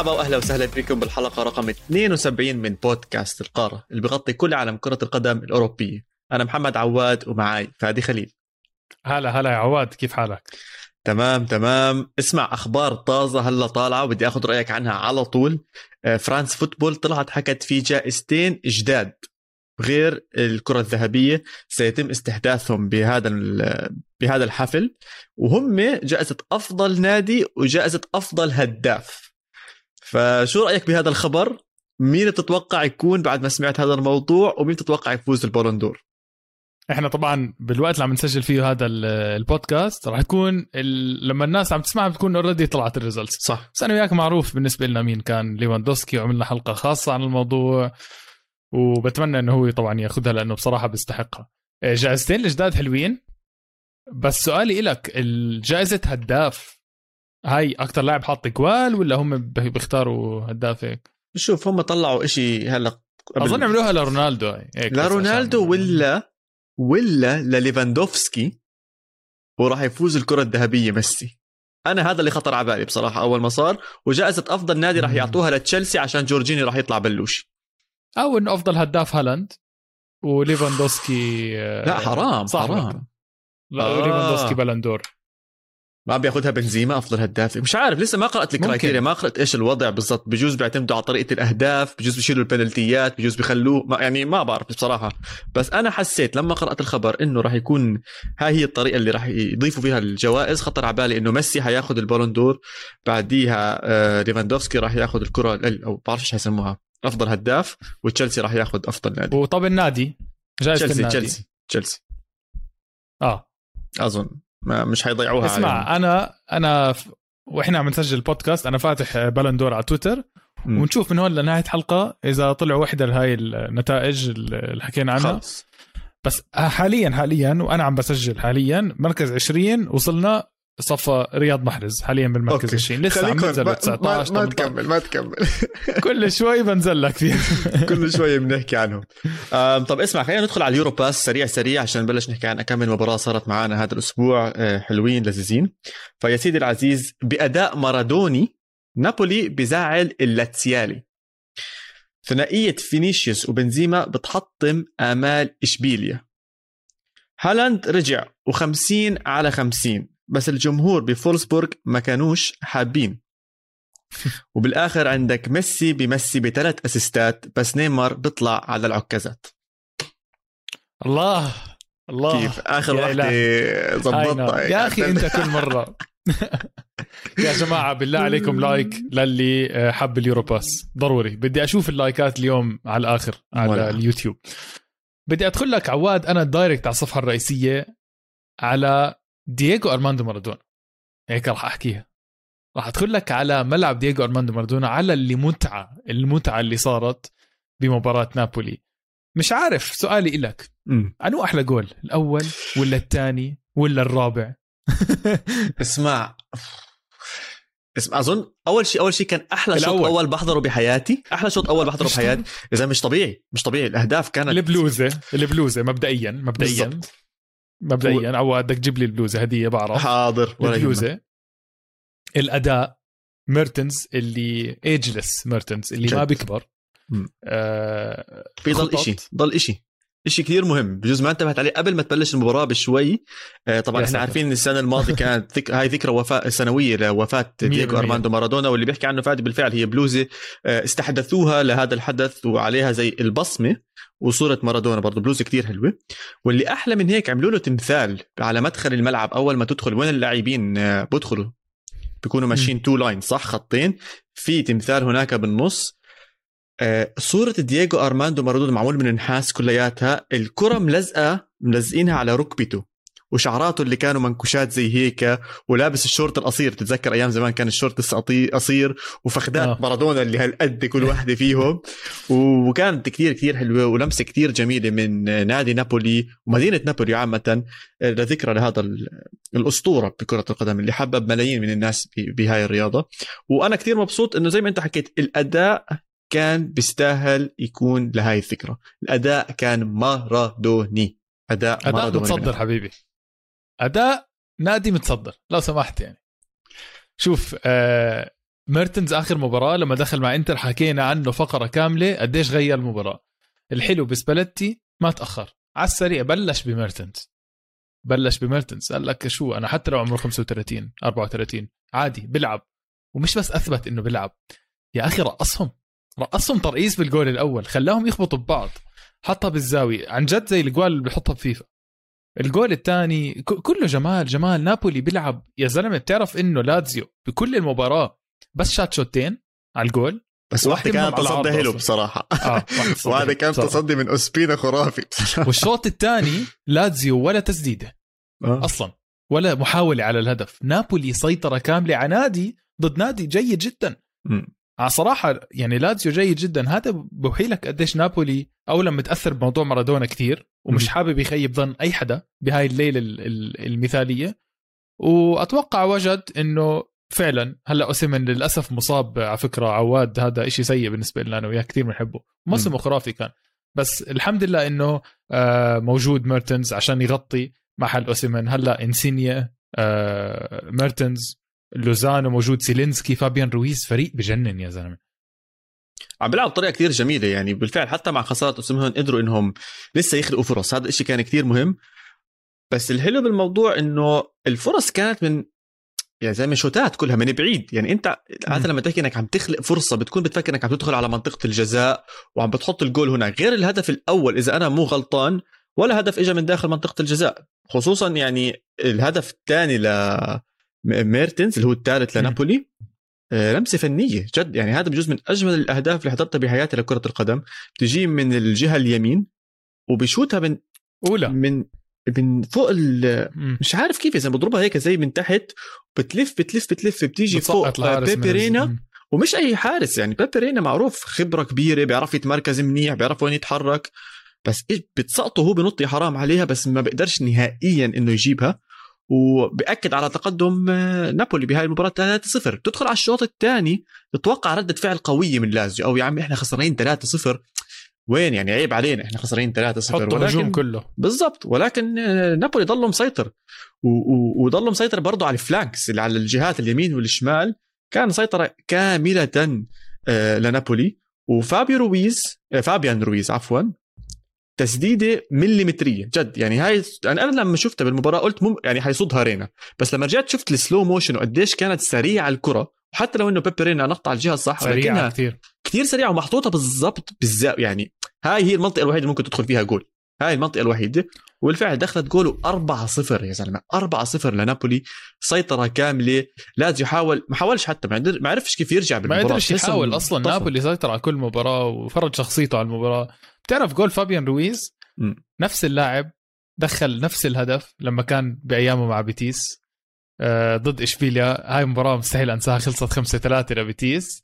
مرحبا واهلا وسهلا بكم بالحلقة رقم 72 من بودكاست القارة اللي بغطي كل عالم كرة القدم الأوروبية. أنا محمد عواد ومعاي فادي خليل. هلا هلا يا عواد كيف حالك؟ تمام تمام. اسمع أخبار طازة هلا طالعة وبدي آخذ رأيك عنها على طول. آه، فرانس فوتبول طلعت حكت في جائزتين جداد غير الكرة الذهبية. سيتم استحداثهم بهذا بهذا الحفل. وهم جائزة أفضل نادي وجائزة أفضل هداف. فشو رأيك بهذا الخبر؟ مين تتوقع يكون بعد ما سمعت هذا الموضوع؟ ومين تتوقع يفوز البالندور؟ إحنا طبعا بالوقت اللي عم نسجل فيه هذا البودكاست راح يكون لما الناس عم تسمعها بتكون already طلعت ال results صح. بس أنا وياك معروف بالنسبة لنا مين كان ليفاندوسكي وعملنا حلقة خاصة عن الموضوع وبتمنى إنه هو طبعا يأخذها لأنه بصراحة بيستحقها إيه، جائزتين الجداد حلوين. بس سؤالي لك الجائزة هداف هاي أكثر لاعب حاط جوال ولا هم بيختاروا هداف هيك؟ شوف هم طلعوا إشي هلا أظن عملوها لرونالدو هاي. لرونالدو ولا ولا لليفاندوفسكي وراح يفوز الكرة الذهبية ميسي. أنا هذا اللي خطر على بالي بصراحة أول ما صار وجائزة أفضل نادي راح يعطوها لتشيلسي عشان جورجيني راح يطلع بلوش. أو إنه أفضل هداف هالاند وليفاندوسكي لا حرام حرام. لا آه. ليفاندوسكي بالون دور ما بياخذها بنزيما أفضل هداف. مش عارف لسه ما قرأت ال criteria ما قرأت إيش الوضع بالضبط. بجوز بيعتمدوا على طريقة الأهداف بجوز بيشيلوا البنالتيات بجوز بيخلوه ما يعني ما بعرف بصراحة. بس أنا حسيت لما قرأت الخبر إنه راح يكون هاي هي الطريقة اللي راح يضيفوا فيها الجوائز خطر على بالي إنه ميسي حياخذ البالون دور بعديها آه ليفاندوفسكي راح ياخذ الكرة أو بعرف إيش حيسموها أفضل هداف وتشيلسي راح ياخذ أفضل نادي. وطب النادي جائزة تشيلسي تشيلسي. آه. أظن. ما مش حيضيعوها اسمع عليهم. أنا أنا ف... وإحنا عم نسجل البودكاست أنا فاتح بلندور على تويتر م. ونشوف من هون لنهاية الحلقة إذا طلع وحدة لهي النتائج اللي حكينا عنها خلص. بس حاليا حاليا وأنا عم بسجل حاليا مركز 20 وصلنا صفى رياض محرز حاليا بالمركز 20 لسه عم بنزل 19 ما, ما تكمل ما تكمل. كل شوي بنزل لك فيه. كل شوي بنحكي عنهم. طب اسمع خلينا ندخل على اليورو باس سريع سريع عشان نبلش نحكي عن كم مباراة صارت معنا هذا الأسبوع آه، حلوين لذيذين. فيا سيدي العزيز بأداء مارادوني نابولي بزعل اللاتسيالي. ثنائية فينيسيوس وبنزيما بتحطم آمال إشبيليا. هالاند رجع و50 على 50 بس الجمهور بفولسبورغ ما كانوش حابين. وبالآخر عندك ميسي بمسي بثلاث أسيستات بس نيمار بيطلع على العكازات. الله الله. كيف؟ آخر وحدة ظبطها يا أخي أنت كل مرة. يا جماعة بالله عليكم like للي آه، حب اليورو باس. ضروري. بدي أشوف اللايكات اليوم على الآخر على ولا. اليوتيوب. بدي أدخل لك عواد أنا direct على الصفحة الرئيسية على دييغو أرماندو مارادونا. هيك راح أحكيها. راح أدخل لك على ملعب دييغو أرماندو مارادونا على اللي متعة المتعة اللي صارت بمباراة نابولي. مش عارف سؤالي إلك. أنو أحلى جول الأول ولا الثاني ولا الرابع؟ اسمع. اسمع أظن أول شيء أول شيء كان أحلى شوط أول بحضره بحياتي. أحلى شوط أول بحضره بحياتي. إذا مش طبيعي مش طبيعي. الأهداف كانت البلوزة البلوزة مبدئيا مبدئيا. بالزبط. مبدئيا أو بدك تجيب لي البلوزة هدية بعرف. حاضر البلوزة الأداء ميرتنز اللي ageless ميرتنز اللي جد. ما بيكبر آه بيضل شيء ضل شيء شيء كثير مهم. بجوز ما انتبهت عليه. قبل ما تبلش المباراة بشوي آه طبعا إحنا عارفين السنة الماضية كانت ذك... هاي ذكرى وفاة سنوية لوفاة دييغو أرماندو مارادونا واللي بيحكي عنه فادي بالفعل هي بلوزة آه استحدثوها لهذا الحدث وعليها زي البصمة وصورة مارادونا برضه بلوزة كتير حلوة. واللي أحلى من هيك عملوا له تمثال على مدخل الملعب أول ما تدخل. وين اللاعبين آه بدخلوا بيكونوا ماشيين two line صح؟ خطين. في تمثال هناك بالنص. صورة دييغو أرماندو مارادونا معمول من النحاس كلياتها. الكرة ملزقة ملزقينها على ركبته وشعراته اللي كانوا منكوشات زي هيك ولابس الشورت القصير. تتذكر أيام زمان كان الشورت لسه قصير وفخدات آه. مارادونا اللي هالقد كل وحده فيهم. وكانت كثير كثير حلوة ولمسة كثير جميلة من نادي نابولي ومدينة نابولي عامة. لذكرى لهذا الأسطورة بكرة القدم اللي حبب ملايين من الناس بهاي الرياضة. وأنا كثير مبسوط إنه زي ما أنت حكيت الأداء كان بيستاهل يكون لهاي الفكرة. الأداء كان مارادوني أداء, أداء مارادوني متصدر حبيبي. أداء نادي متصدر لو سمحت يعني. شوف آه ميرتنز آخر مباراة لما دخل مع إنتر حكينا عنه فقرة كاملة قديش غير المباراة. الحلو بسباليتي ما تأخر. على السريع بلش بميرتنز. بلش بميرتنز. قال لك شو أنا حتى لو عمره 35 34 عادي بيلعب. ومش بس أثبت إنه بيلعب يا أخي رقصهم. رقصهم ترقيص بالجول الأول خلاهم يخبطوا ببعض. حطها بالزاوية. عن جد زي الجوال اللي بحطها بفيفا. الجول الثاني كله جمال جمال. نابولي بيلعب. يا زلمة بتعرف إنه لازيو بكل المباراة بس شات شوتين على الجول. بس واحدة كانت تصدي حلو بصراحة. آه واحدة كانت تصدي من أوسبينا خرافي والشوط الثاني لازيو ولا تسديدة. آه. أصلا. ولا محاولة على الهدف. نابولي سيطرة كاملة على نادي ضد نادي جيد جدا. على صراحة يعني لازيو جيد جدا. هذا بوحي لك قديش نابولي أولا متأثر بموضوع مارادونا كثير ومش حابب يخيب ظن أي حدا بهاي الليلة المثالية. وأتوقع وجد إنه فعلا هلأ أوسيمن للأسف مصاب على فكرة. عواد هذا إشي سيء بالنسبة لنا أنا وياه كثير بنحبه. موسمه خرافي كان. بس الحمد لله إنه آه، موجود ميرتنز عشان يغطي محل أوسيمن. هلأ إنسينيا آه، ميرتنز لوزانو موجود سيلينسكي فابيان رويز فريق بجنن يا زلمة. عم بيلعب بطريقة كثير جميلة يعني بالفعل حتى مع خسارة اوسيمن قدروا إنهم لسه يخلقوا فرص. هذا الشيء كان كثير مهم. بس الحلو بالموضوع إنه الفرص كانت من يعني زي ما شوتات كلها من بعيد. يعني أنت عاده لما تحكي إنك عم تخلق فرصة بتكون بتفكر إنك عم تدخل على منطقة الجزاء وعم بتحط الجول هناك غير الهدف الأول إذا أنا مو غلطان ولا هدف اجى من داخل منطقة الجزاء. خصوصا يعني الهدف الثاني لميرتنز اللي هو الثالث لنابولي. آه، لمسة فنية جد. يعني هذا بجوز من أجمل الأهداف اللي حضرتها بحياتي لكرة القدم. بتجي من الجهة اليمين وبشوتها من أولى. من من فوق مش عارف كيف إذا بضربها هيك زي من تحت بتلف بتلف بتلف بتيجي فوق بيبرينا ومش أي حارس يعني. بيبرينا معروف خبرة كبيرة بيعرف يتمركز منيح بيعرف وين يتحرك. بس إيش بتسقطه هو بنط حرام عليها بس ما بيقدرش نهائيا إنه يجيبها. وبأكد على تقدم آه، نابولي بهاي المباراة 3-0 تدخل على الشوط الثاني تتوقع ردة فعل قوية من لازيو. أو يا عم إحنا خسرانين 3-0 وين يعني؟ عيب علينا إحنا خسرانين 3 0 ولكن الهجوم كله. بالضبط. ولكن آه، نابولي ضله مسيطر. وضله مسيطر برضه على ال flanks اللي على الجهات اليمين والشمال. كان سيطره كاملة آه، لنابولي. وفابيو رويز فابيان رويز عفوا. تسديدة مليمترية جد. يعني هاي أنا أنا لما شفتها بالمباراة قلت مم يعني حيصدها رينا. بس لما رجعت شفت ال slow motion وقديش كانت سريعة الكرة وحتى لو إنه بيبي رينا نط على الجهة الصح سريعة كثير كثير سريعة ومحطوطة بالضبط بالزاويه يعني هاي هي المنطقة الوحيدة اللي ممكن تدخل فيها جول. هاي المنطقة الوحيدة. وبالفعل دخلت جوله 4-0 يا زلمة. 4-0 لنابولي سيطرة كاملة. لازيو يحاول ما حاولش حتى ما عرفش كيف يرجع بالمباراة. ما قدرش يحاول أصلا. طفل. نابولي سيطر على كل مباراة وفرض شخصيته على المباراة. بتعرف جول فابيان رويز؟ م. نفس اللاعب دخل نفس الهدف لما كان بأيامه مع بيتيس. آه ضد إشبيليا هاي مباراة مستحيل أنساها خلصت 5 3 لبيتيس.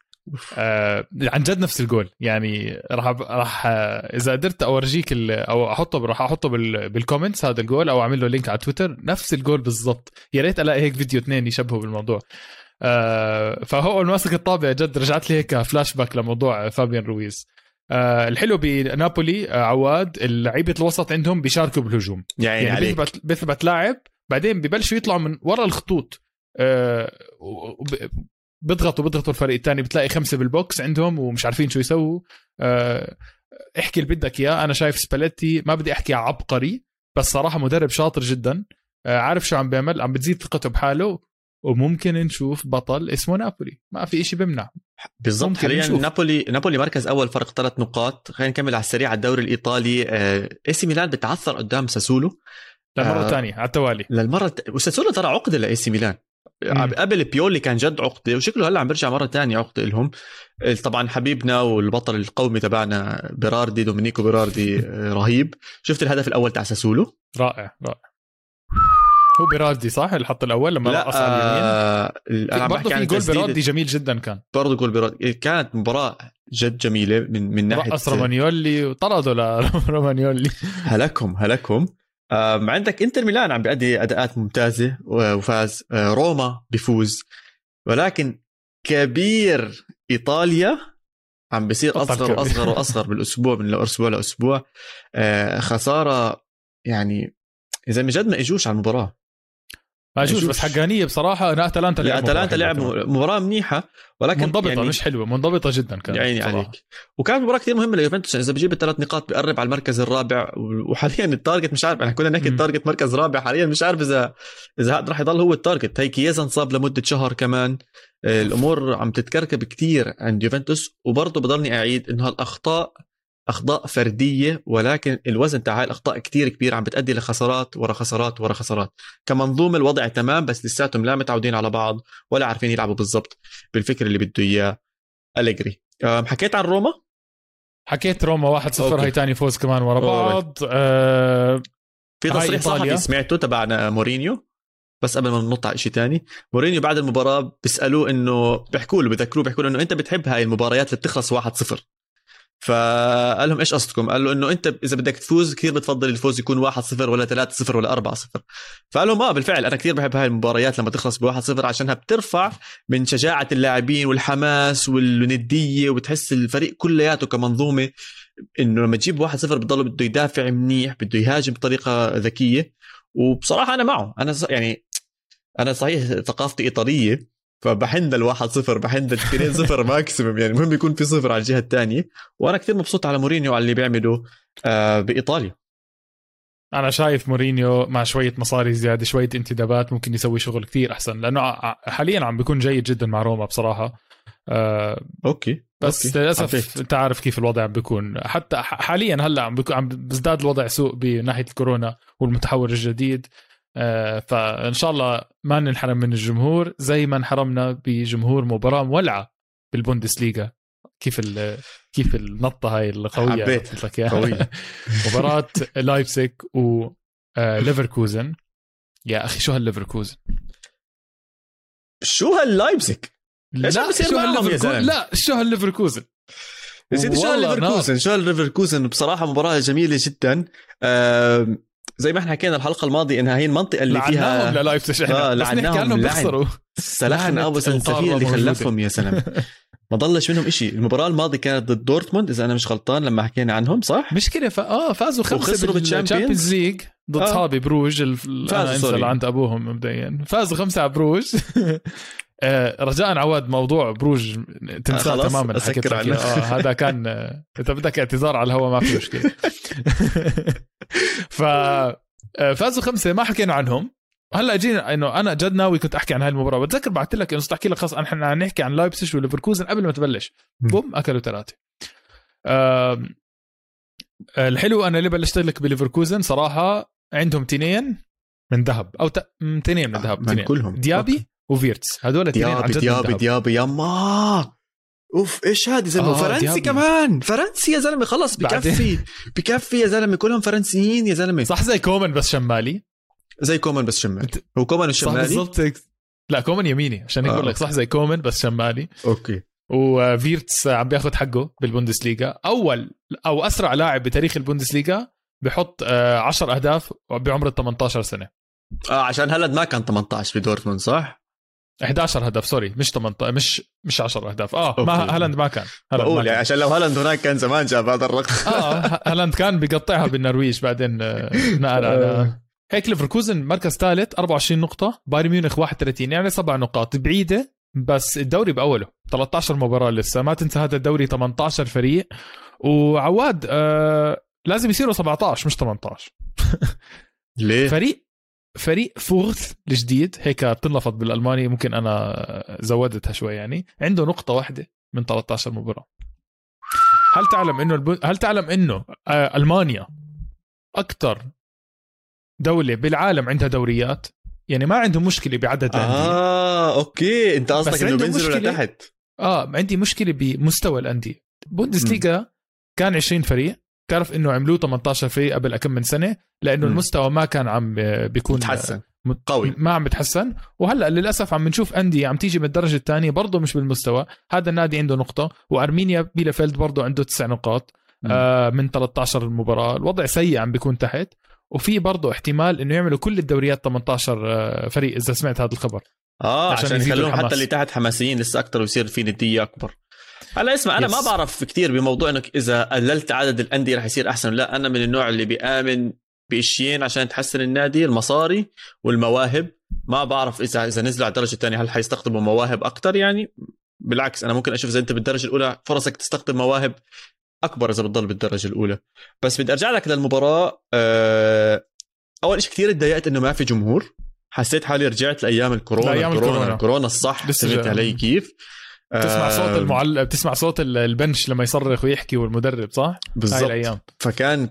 آه عن جد نفس الجول. يعني راح راح إذا قدرت أورجيك أو أحطه راح أحطه بال comments هذا الجول أو أعمل له link على تويتر نفس الجول بالضبط. يا ريت ألاقي هيك فيديو اثنين يشبهوا بالموضوع. آه فهو ماسك الطابع جد رجعت لي هيك فلاش باك لموضوع فابيان رويز. آه الحلو بنابولي آه عواد لعيبه الوسط عندهم بيشاركوا بالهجوم. يعني, يعني بيثبت بيثبت لاعب بعدين ببلشوا يطلعوا من ورا الخطوط آه بيضغطوا بيضغطوا الفريق الثاني بتلاقي خمسة بال box عندهم ومش عارفين شو يسووا. أه احكي اللي بدك إياه أنا شايف سباليتي ما بدي أحكي عبقري بس صراحة مدرب شاطر جدا. أه عارف شو عم بيعمل؟ عم بتزيد ثقته بحاله وممكن نشوف بطل اسمه نابولي. ما في إشي بيمنع بالضبط حاليا نابولي نابولي مركز أول فرق ثلاث نقاط. خلينا نكمل على السريع على الدوري الإيطالي. آه، إي سي ميلان بتعثر قدام ساسولو. للمره الثانية آه على التوالي. للمره وساسولو ترى عقده لإي سي ميلان. قبل بيولي كان جد عقدة وشكله هلأ عم بيرجع مرة تانية عقدة لهم. طبعا حبيبنا والبطل القومي تبعنا بيراردي دومينيكو بيراردي آه، رهيب. شفت الهدف الأول تاع ساسولو؟ رائع رائع. هو بيراردي صح؟ اللي حط الأول لما لا رقص على اليمين؟ آه برضه في جول بيراردي جميل جدا كان. برضه جول بيراردي كانت مباراة جد جميلة من من ناحية رقص رومانيولي وطردوا لرومانيولي هلكهم هلكهم. عندك إنتر ميلان عم بيأدي أداءات ممتازة وفاز آه، روما بيفوز ولكن كبير إيطاليا عم بيصير أصغر وأصغر وأصغر بالأسبوع من أسبوع لأسبوع. آه، خسارة يعني إذا من جد ما إجوش على المباراة. ما أشوف بس حقانية بصراحة أنا أتلانتا لعب أتلانتا لعب مباراة منيحة ولكن منضبطة يعني مش حلوة منضبطة جدا كانت يعني عليك. وكانت مباراة كثير مهمة ليوفنتوس يعني إذا بجيب الثلاث نقاط بقرب على المركز الرابع وحاليا ال target مش عارف إحنا كنا نحكي ال target مركز رابع حاليا مش عارف اذا إذا هذا راح يضل هو ال target هي كيزا انصاب لمدة شهر كمان. الأمور عم تتكركب كثير عند يوفنتوس وبرضه بضلني أعيد إنه هالأخطاء أخطاء فردية ولكن الوزن تاع هاي الأخطاء كتير كبير عم بتأدي لخسارات ورا خسارات ورا خسارات. كمنظومة الوضع تمام بس لساتهم لا متعودين على بعض ولا عارفين يلعبوا بالضبط بالفكر اللي بده إياه. أليجري. حكيت عن روما؟ حكيت روما 1-0 هاي ثاني فوز كمان ورا بعض. آه في تصريح صحفي سمعته تبع مورينيو بس قبل ما ننط على شيء ثاني مورينيو بعد المباراة بيسألوه إنه بيحكوا له بذكروه بيحكوا له إنه أنت بتحب هاي المباريات اللي بتخلص 1-0 فقال لهم إيش قصدكم؟ قال له إنه أنت إذا بدك تفوز كثير بتفضل الفوز يكون 1-0 ولا 3-0 ولا 4-0 فقال لهم آه بالفعل أنا كثير بحب هاي المباريات لما تخلص ب 1-0 عشانها بترفع من شجاعة اللاعبين والحماس والندية وبتحس الفريق كلياته كمنظومة إنه لما تجيب 1-0 بضل بده يدافع منيح بده يهاجم بطريقة ذكية. وبصراحة أنا معه. أنا يعني أنا صحيح ثقافتي إيطالية فبحن الواحد صفر بحن الاثنين صفر maximum يعني المهم يكون في صفر على الجهة الثانية. وأنا كثير مبسوط على مورينيو على اللي بيعمله آه، بإيطاليا. أنا شايف مورينيو مع شوية مصاري زيادة شوية انتدابات ممكن يسوي شغل كثير أحسن. لأنه حاليا عم بيكون جيد جدا مع روما بصراحة. آه okay بس okay. للأسف أنت عارف كيف الوضع عم بيكون. حتى حاليا هلأ عم بيكون عم بيزداد الوضع سوء بناحية الكورونا والمتحور الجديد. فإن شاء الله ما ننحرم من الجمهور زي ما انحرمنا بجمهور مباراة مولعة بالبوندسليغا. كيف كيف النطة هاي القوية حبيت. لك قوية. مباراة لايبسك وليفركوزن يا أخي شو هالليفركوزن؟ شو هاللايبسك لا شو هالليفركوزن لا شو هالليفركوزن؟ يا سيدي شو هالليفركوزن؟ شو هالليفركوزن؟ بصراحة مباراة جميلة جدا. زي ما إحنا حكينا الحلقة الماضية إنها هي المنطقة اللي فيها لعناهم للايبسش إحنا آه بس نحكي عنهم بيخسروا. سلحن أبو سنسفيل اللي خلفهم يا سلام. ما ضلش منهم إشي. المباراة الماضية كانت ضد دورتموند إذا أنا مش غلطان لما حكينا عنهم صح؟ مشكلة ف... آه فازوا خمسة وخسروا بال Champions League. ضد أصحابي آه. بروج ال... فازوا عند أبوهم مبدئيا. فازوا خمسة على بروج. آه رجاء عواد موضوع بروج تنساه آه تماما حكيت آه هذا كان آه إذا بدك اعتذار على الهواء ما في مشكلة. ف فازوا خمسة ما حكينا عنهم. هلأ جينا إنه أنا جد ناوي كنت أحكي عن هاي المباراة. بتذكر بعثت لك إنه احكي لك خلص إحنا نحكي عن لايبسش وليفركوزن قبل ما تبلش. بوم أكلوا ثلاثة الحلو أنا اللي بلشت لك بليفركوزن صراحة عندهم تنين من ذهب أو تنين من ذهب من كلهم. ديابي okay. وفيرتس هدول ديابي ديابي ديابي يما أوف إيش هذا زلمة؟ آه فرنسي ديابي. كمان! فرنسي يا زلمة خلص بكفي. بكفي يا زلمة كلهم فرنسيين يا زلمة. صح زي كومان بس شمالي. زي كومان بس شمالي. هو كومان الشمالي؟ صح بالضبط لا كومان يميني عشان يقول آه. لك صح زي كومان بس شمالي. okay. وفيرتس عم بياخذ حقه بالبوندسليغا. أول أو أسرع لاعب بتاريخ البوندسليغا بحط 10 آه، أهداف بعمر ال 18 سنة. آه عشان هالاند ما كان 18 بدورتموند صح؟ 11 هدف sorry مش 18 مش مش 10 أهداف. آه ما هالاند ما كان. هالاند بقول يعني عشان لو هالاند هناك كان زمان جاب هذا الرقم. آه هالاند كان بيقطعها بالنرويج بعدين آه، نقل على آه. هيك ليفركوزن مركز ثالث 24 نقطة. بايرن ميونخ 31 يعني سبع نقاط. بعيدة بس الدوري بأوله. 13 مباراة لسه. ما تنسى هذا الدوري 18 فريق. وعواد آه لازم يصيروا 17 مش 18 ليه؟ فريق فريق فورث الجديد هيك بتنلفظ بالألماني ممكن أنا زودتها شوي يعني عنده نقطة واحدة من 13 مباراة. هل تعلم إنه الب... هل تعلم إنه آه، ألمانيا أكثر دولة بالعالم عندها دوريات؟ يعني ما عندهم مشكلة بعدد الأندية. آه أوكي. أنت قصدك إنه بينزلوا لتحت. آه عندي مشكلة بمستوى الأندية. بوندسليغا كان 20 فريق تعرف إنه عملوه 18 فريق قبل كم من سنة؟ لأنه م. المستوى ما كان عم بيكون متحسن. قوي. ما عم بتحسن. وهلأ للأسف عم نشوف أندية عم تيجي من الدرجة الثانية برضه مش بالمستوى. هذا النادي عنده نقطة وأرمينيا بيلافيلد برضه عنده تسع نقاط. آه من 13 مباراه الوضع سيء عم بيكون تحت. وفي برضه احتمال إنه يعملوا كل الدوريات 18 آه، فريق إذا سمعت هذا الخبر. آه عشان, عشان يخلوهم حتى اللي تحت حماسيين لسه أكثر ويصير في نديه أكبر. هلا اسمع أنا. ما بعرف كثير بموضوع إنك إذا قللت عدد الأندية رح يصير أحسن لأ. أنا من النوع اللي بيآمن بإشيين عشان تحسن النادي المصاري والمواهب. ما بعرف إذا إذا نزلوا على الدرجة الثانية هل حيستخدموا مواهب أكثر يعني بالعكس أنا ممكن أشوف إذا أنت بالدرجة الأولى فرصك تستخدم مواهب أكبر إذا بتضل بالدرجة الأولى. بس بدي أرجع لك للمباراة أه أول شيء كثير تضايقت إنه ما في جمهور. حسيت حالي رجعت لأيام الكورونا. لأيام الكورونا الكورونا. الصح فهمت علي كيف. بتسمع صوت آه، المعلق بتسمع صوت ال- البنش لما يصرخ ويحكي والمدرب صح؟ هاي بالضبط الأيام. فكان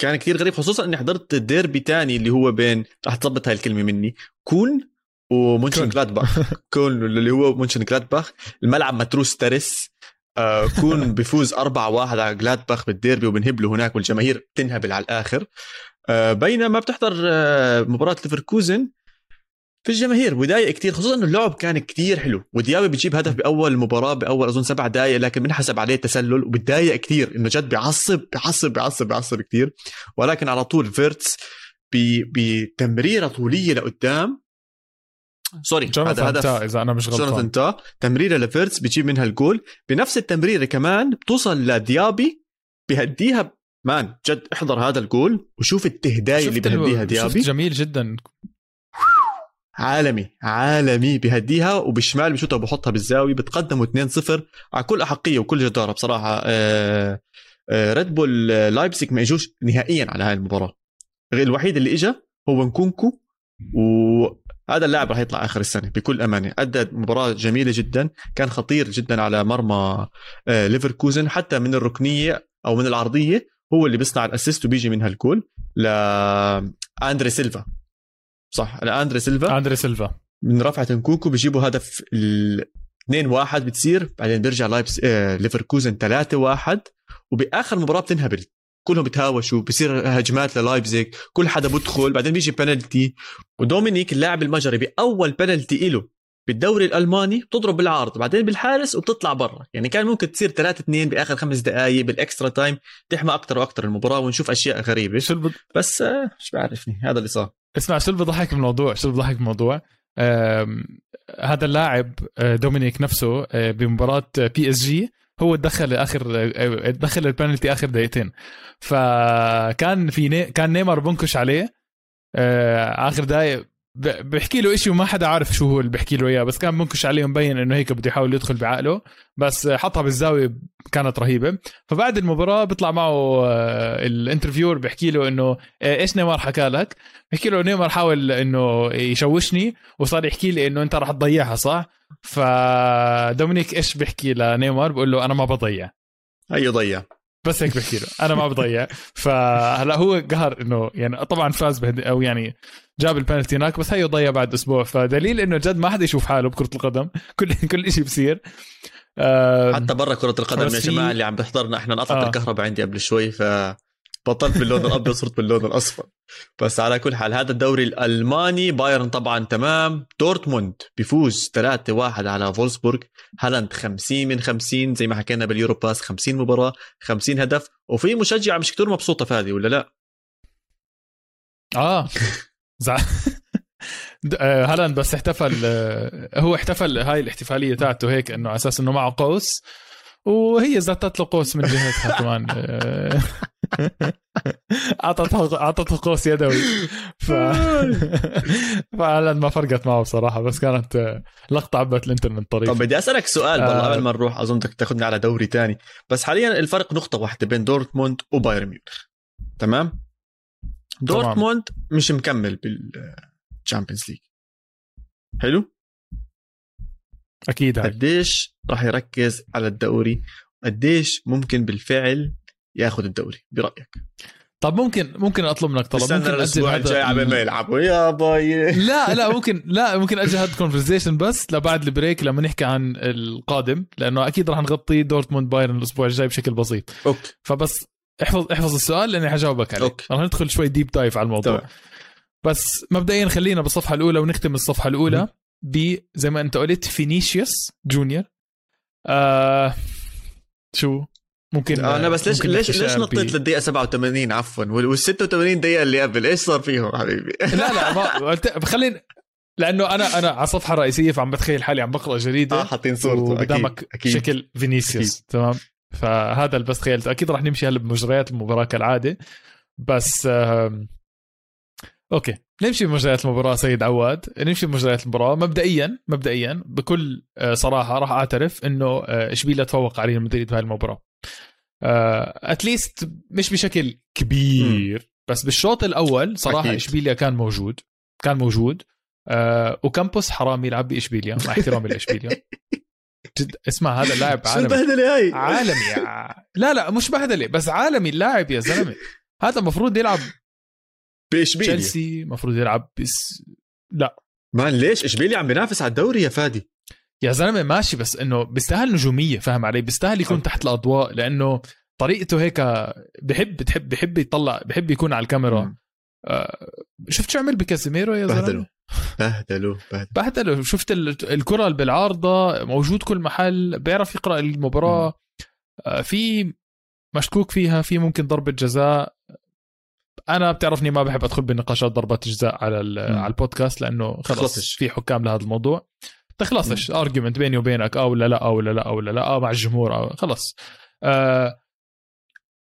كان كثير غريب خصوصا إني حضرت ديربي تاني اللي هو بين رح تظبط هاي الكلمة مني كون ومونشن كون. جلادباخ كون اللي هو مونشن جلادباخ الملعب متروس ترس آه كون بيفوز 4-1 على جلادباخ بالديربي وبنهبله هناك والجماهير تنهبل على الآخر. آه بينما بتحضر آه مباراة ليفركوزن. في الجماهير وضايق كثير خصوصا إنه اللعب كان كثير حلو. وديابي بيجيب هدف بأول مباراة بأول أظن سبع دقائق لكن بنحسب عليه تسلل وبتضايق كثير إنه جد بيعصب بيعصب بيعصب بيعصب كثير ولكن على طول فيرتس بتمريرة طولية لقدام. sorry هذا هدف تا إذا أنا مش غلطان. جوناثان تا. تمريرة لفيرتس بيجيب منها الجول. بنفس التمريرة كمان بتوصل لديابي بهديها man جد احضر هذا الجول وشوف التهدايه اللي شفت ال- بهديها شفت ديابي. جميل جدا. عالمي عالمي بهديها وبالشمال بشوتها وبحطها بالزاوية بتقدموا 2-0 على كل أحقية وكل جدارة بصراحة آه، آه، ريد بول آه، لايبسك ما إجوش نهائيا على هاي المباراة. الوحيد اللي اجى هو نكونكو وهذا اللاعب راح يطلع آخر السنة بكل أمانة. ادى مباراة جميلة جدا كان خطير جدا على مرمى آه، ليفركوزن حتى من الركنية أو من العرضية هو اللي بيصنع ال assist وبيجي منها الجول لاندري سيلفا. صح. لاندري سيلفا. أندري سيلفا. من رفعة نكونكو بيجيبوا هدف ال 2 1 بتصير بعدين بيرجع لايبس آه ليفركوزن 3 1 وبآخر مباراة بتنهبل. كلهم بتهاوشوا بصير هجمات للايبزيج كل حدا بدخل بعدين بيجي بنالتي ودومينيك اللاعب المجري بأول بنالتي له بالدوري الألماني بتضرب بالعارض بعدين بالحارس وبتطلع برا. يعني كان ممكن تصير 3 2 بآخر خمس دقائق بال extra time تحمى أكثر وأكثر المباراة ونشوف أشياء غريبة. شو الب... بس آه مش بعرفني هذا اللي صار. اسمع شو اللي بضحك بالموضوع شو اللي بضحك بالموضوع آم، هذا اللاعب آه، دومينيك نفسه آه، بمباراة PSG هو تدخل آخر تدخل البنالتي آخر دقيقتين. فكان في ني... كان نيمار بنكش عليه آخر دقائق بحكي له شيء وما حدا عارف شو هو اللي بحكي له إياه بس كان منكش عليه مبين إنه هيك بده يحاول يدخل بعقله بس حطها بالزاوية كانت رهيبة. فبعد المباراة بيطلع معه آه، ال interviewer بحكي له إنه آه، إيش نيمار حكى لك؟ بحكي له نيمار حاول إنه يشوشني وصار يحكي لي إنه أنت راح تضيعها صح؟ فدومينيك إيش بحكي لنيمار؟ بقول له أنا ما بضيع. هي ضيع. بس هيك بحكي له أنا ما بضيع. فهلأ هو قهر إنه يعني طبعا فاز بهد... أو يعني جاب البنالتي هناك بس هي ضيع بعد أسبوع. فدليل إنه جد ما حدا يشوف حاله بكرة القدم. كل كل شيء بصير. آه، حتى برا كرة القدم يا جماعة اللي عم بيحضرنا إحنا انقطعت آه. الكهرباء عندي قبل شوي ف بطلت باللون الأبيض صرت باللون الأصفر. بس على كل حال هذا الدوري الألماني بايرن طبعا تمام. دورتموند بيفوز 3-1 على فولسبورغ. هالاند 50 من 50 زي ما حكينا باليورو باس 50 مباراة 50 هدف. وفي مشجعة مش كتير مبسوطة فادي ولا لا؟ آه. هالاند بس احتفل آه، هو احتفل هاي الاحتفالية تاعته هيك إنه على أساس إنه معه قوس وهي زتت له قوس من جهتها كمان آه، اعطته اعطته قوس يدوي. ف فهالاند ما فرقت معه بصراحة بس كانت آه، لقطة عبت الانترنت طريف طب بدي أسألك سؤال والله آه. قبل ما نروح اظن بدك تاخذنا على دوري تاني بس حاليا الفرق نقطة واحدة بين دورتموند وبايرن ميونخ تمام؟ دورتموند مش مكمل بال Champions League حلو؟ أكيد. هاي قديش راح يركز على الدوري؟ قديش ممكن بالفعل ياخذ الدوري؟ برأيك. طب ممكن ممكن أطلب منك طلب. ممكن الأسبوع الجاي عبال ما يلعبوا. يا باي. لا لا ممكن لا ممكن أجل هذا ال conversation بس لبعد ال break لما نحكي عن القادم لأنه أكيد راح نغطي دورتموند بايرن الأسبوع الجاي بشكل بسيط. Okay. فبس احفظ احفظ السؤال لأني حجاوبك عليه. Okay. راح ندخل شوي deep dive على الموضوع. تمام. بس مبدئيا خلينا بالصفحة الأولى ونختم الصفحة الأولى ب زي ما أنت قلت فينيسيوس جونيور آه شو؟ ممكن أنا بس ليش ممكن ليش ليش نطيت للدقيقة 87 عفوا. وال 86 دقيقة اللي قبل. إيش صار فيهم حبيبي؟ لا لا ما قلت- خلينا لأنه أنا أنا على الصفحه الرئيسيه فعم بتخيل حالي عم بقرأ جريدة. آه حاطين صورته. أكيد شكل فينيسيوس تمام؟ فهذا اللي بس تخيلته أكيد راح نمشي هلا بمجريات المباراة كالعادة. بس okay نمشي بمجريات المباراة سيد عواد. نمشي بمجريات المباراة. مبدئيا مبدئيا بكل آه، صراحة راح أعترف إنه آه، اشبيليا تفوق على ريال مدريد بهاي المباراة. at least آه، مش بشكل كبير بس بالشوط الأول صراحة. إشبيليا كان موجود كان موجود. أوكامبوس حرام يلعب بإشبيليا مع احترامي لإشبيليا. جد اسمع هذا لاعب عالمي. شو البهدله هاي؟ عالمي لا لا مش بهدلة بس عالمي اللاعب يا زلمة. هذا المفروض يلعب بإشبيليا. تشيلسي المفروض يلعب بس لا. مان ليش إشبيليا عم بينافس على الدوري يا فادي. يا زلمة ماشي بس إنه بيستاهل نجومية فاهم علي؟ بيستاهل يكون تحت الأضواء لأنه طريقته هيك بحب بتحب بحب يطلع بحب يكون على الكاميرا. آه شفت شو عمل بكازيميرو يا زلمة؟ بهدلوا بهدلوا. شفت الكرة اللي بالعارضة موجود كل محل بيعرف يقرأ المباراة. آه في مشكوك فيها في ممكن ضربة جزاء. أنا بتعرفني ما بحب أدخل بنقاشات ضربات جزاء على على البودكاست لأنه خلص في حكام لهذا الموضوع. تخلصش. argument بيني وبينك آه ولا لا آه ولا لا آه ولا لا آه مع الجمهور آه خلص. آه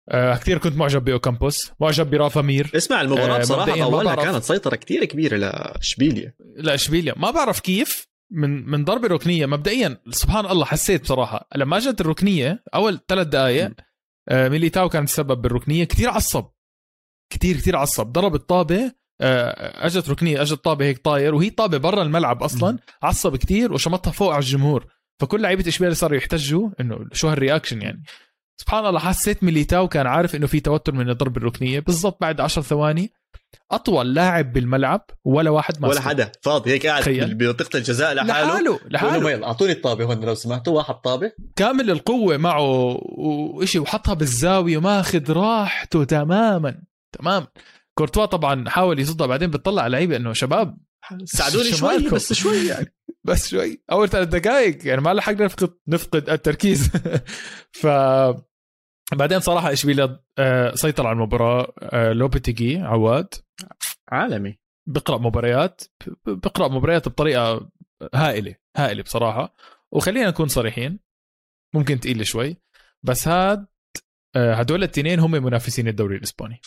آه كثير كنت معجب بأوكامبوس معجب برافا مير. اسمع المباراة آه صراحة أولها كانت سيطرة كثير كبيرة لأشبيليا. لاشبيليا ما بعرف كيف من من ضربة ركنية مبدئيا سبحان الله حسيت بصراحة لما اجت الركنية أول ثلاث دقائق آه ميليتاو كان السبب بالركنية. كثير عصب. كثير كثير عصب. ضرب الطابة آه، اجت ركنية اجت طابة هيك طاير وهي طابة برا الملعب أصلا. عصب كتير وشمطها فوق على الجمهور. فكل لعيبة اشبيليه صاروا يحتجوا إنه شو هال reaction يعني. سبحان الله حسيت ميليتاو كان عارف إنه في توتر من الضربه الركنية. بالضبط بعد 10 ثواني أطول لاعب بالملعب ولا واحد ما ولا حدا. فاضي هيك قاعد بمنطقه الجزاء لحاله. لحاله لحاله. يلا أعطوني الطابة هون لو سمحتوا واحد طابة. كامل القوة معه وشيء وحطها بالزاوية ماخذ راحته تماما. تمام. كورتوا طبعا حاول يصدها بعدين بتطلع على لعيبة إنه شباب ساعدوني شوي بس شوي يعني. بس شوي. أول ثلاث دقائق يعني ما لحقنا نفقد نفقد التركيز. ف بعدين صراحة اشبيليا آه، سيطر على المباراة. آه، لوبيتيجي عواد. عالمي. بقرأ مباريات بقرأ مباريات بطريقة هائلة هائلة بصراحة. وخلينا نكون صريحين ممكن تقيل شوي بس هاد آه، هدول الاثنين هم منافسين الدوري الإسباني.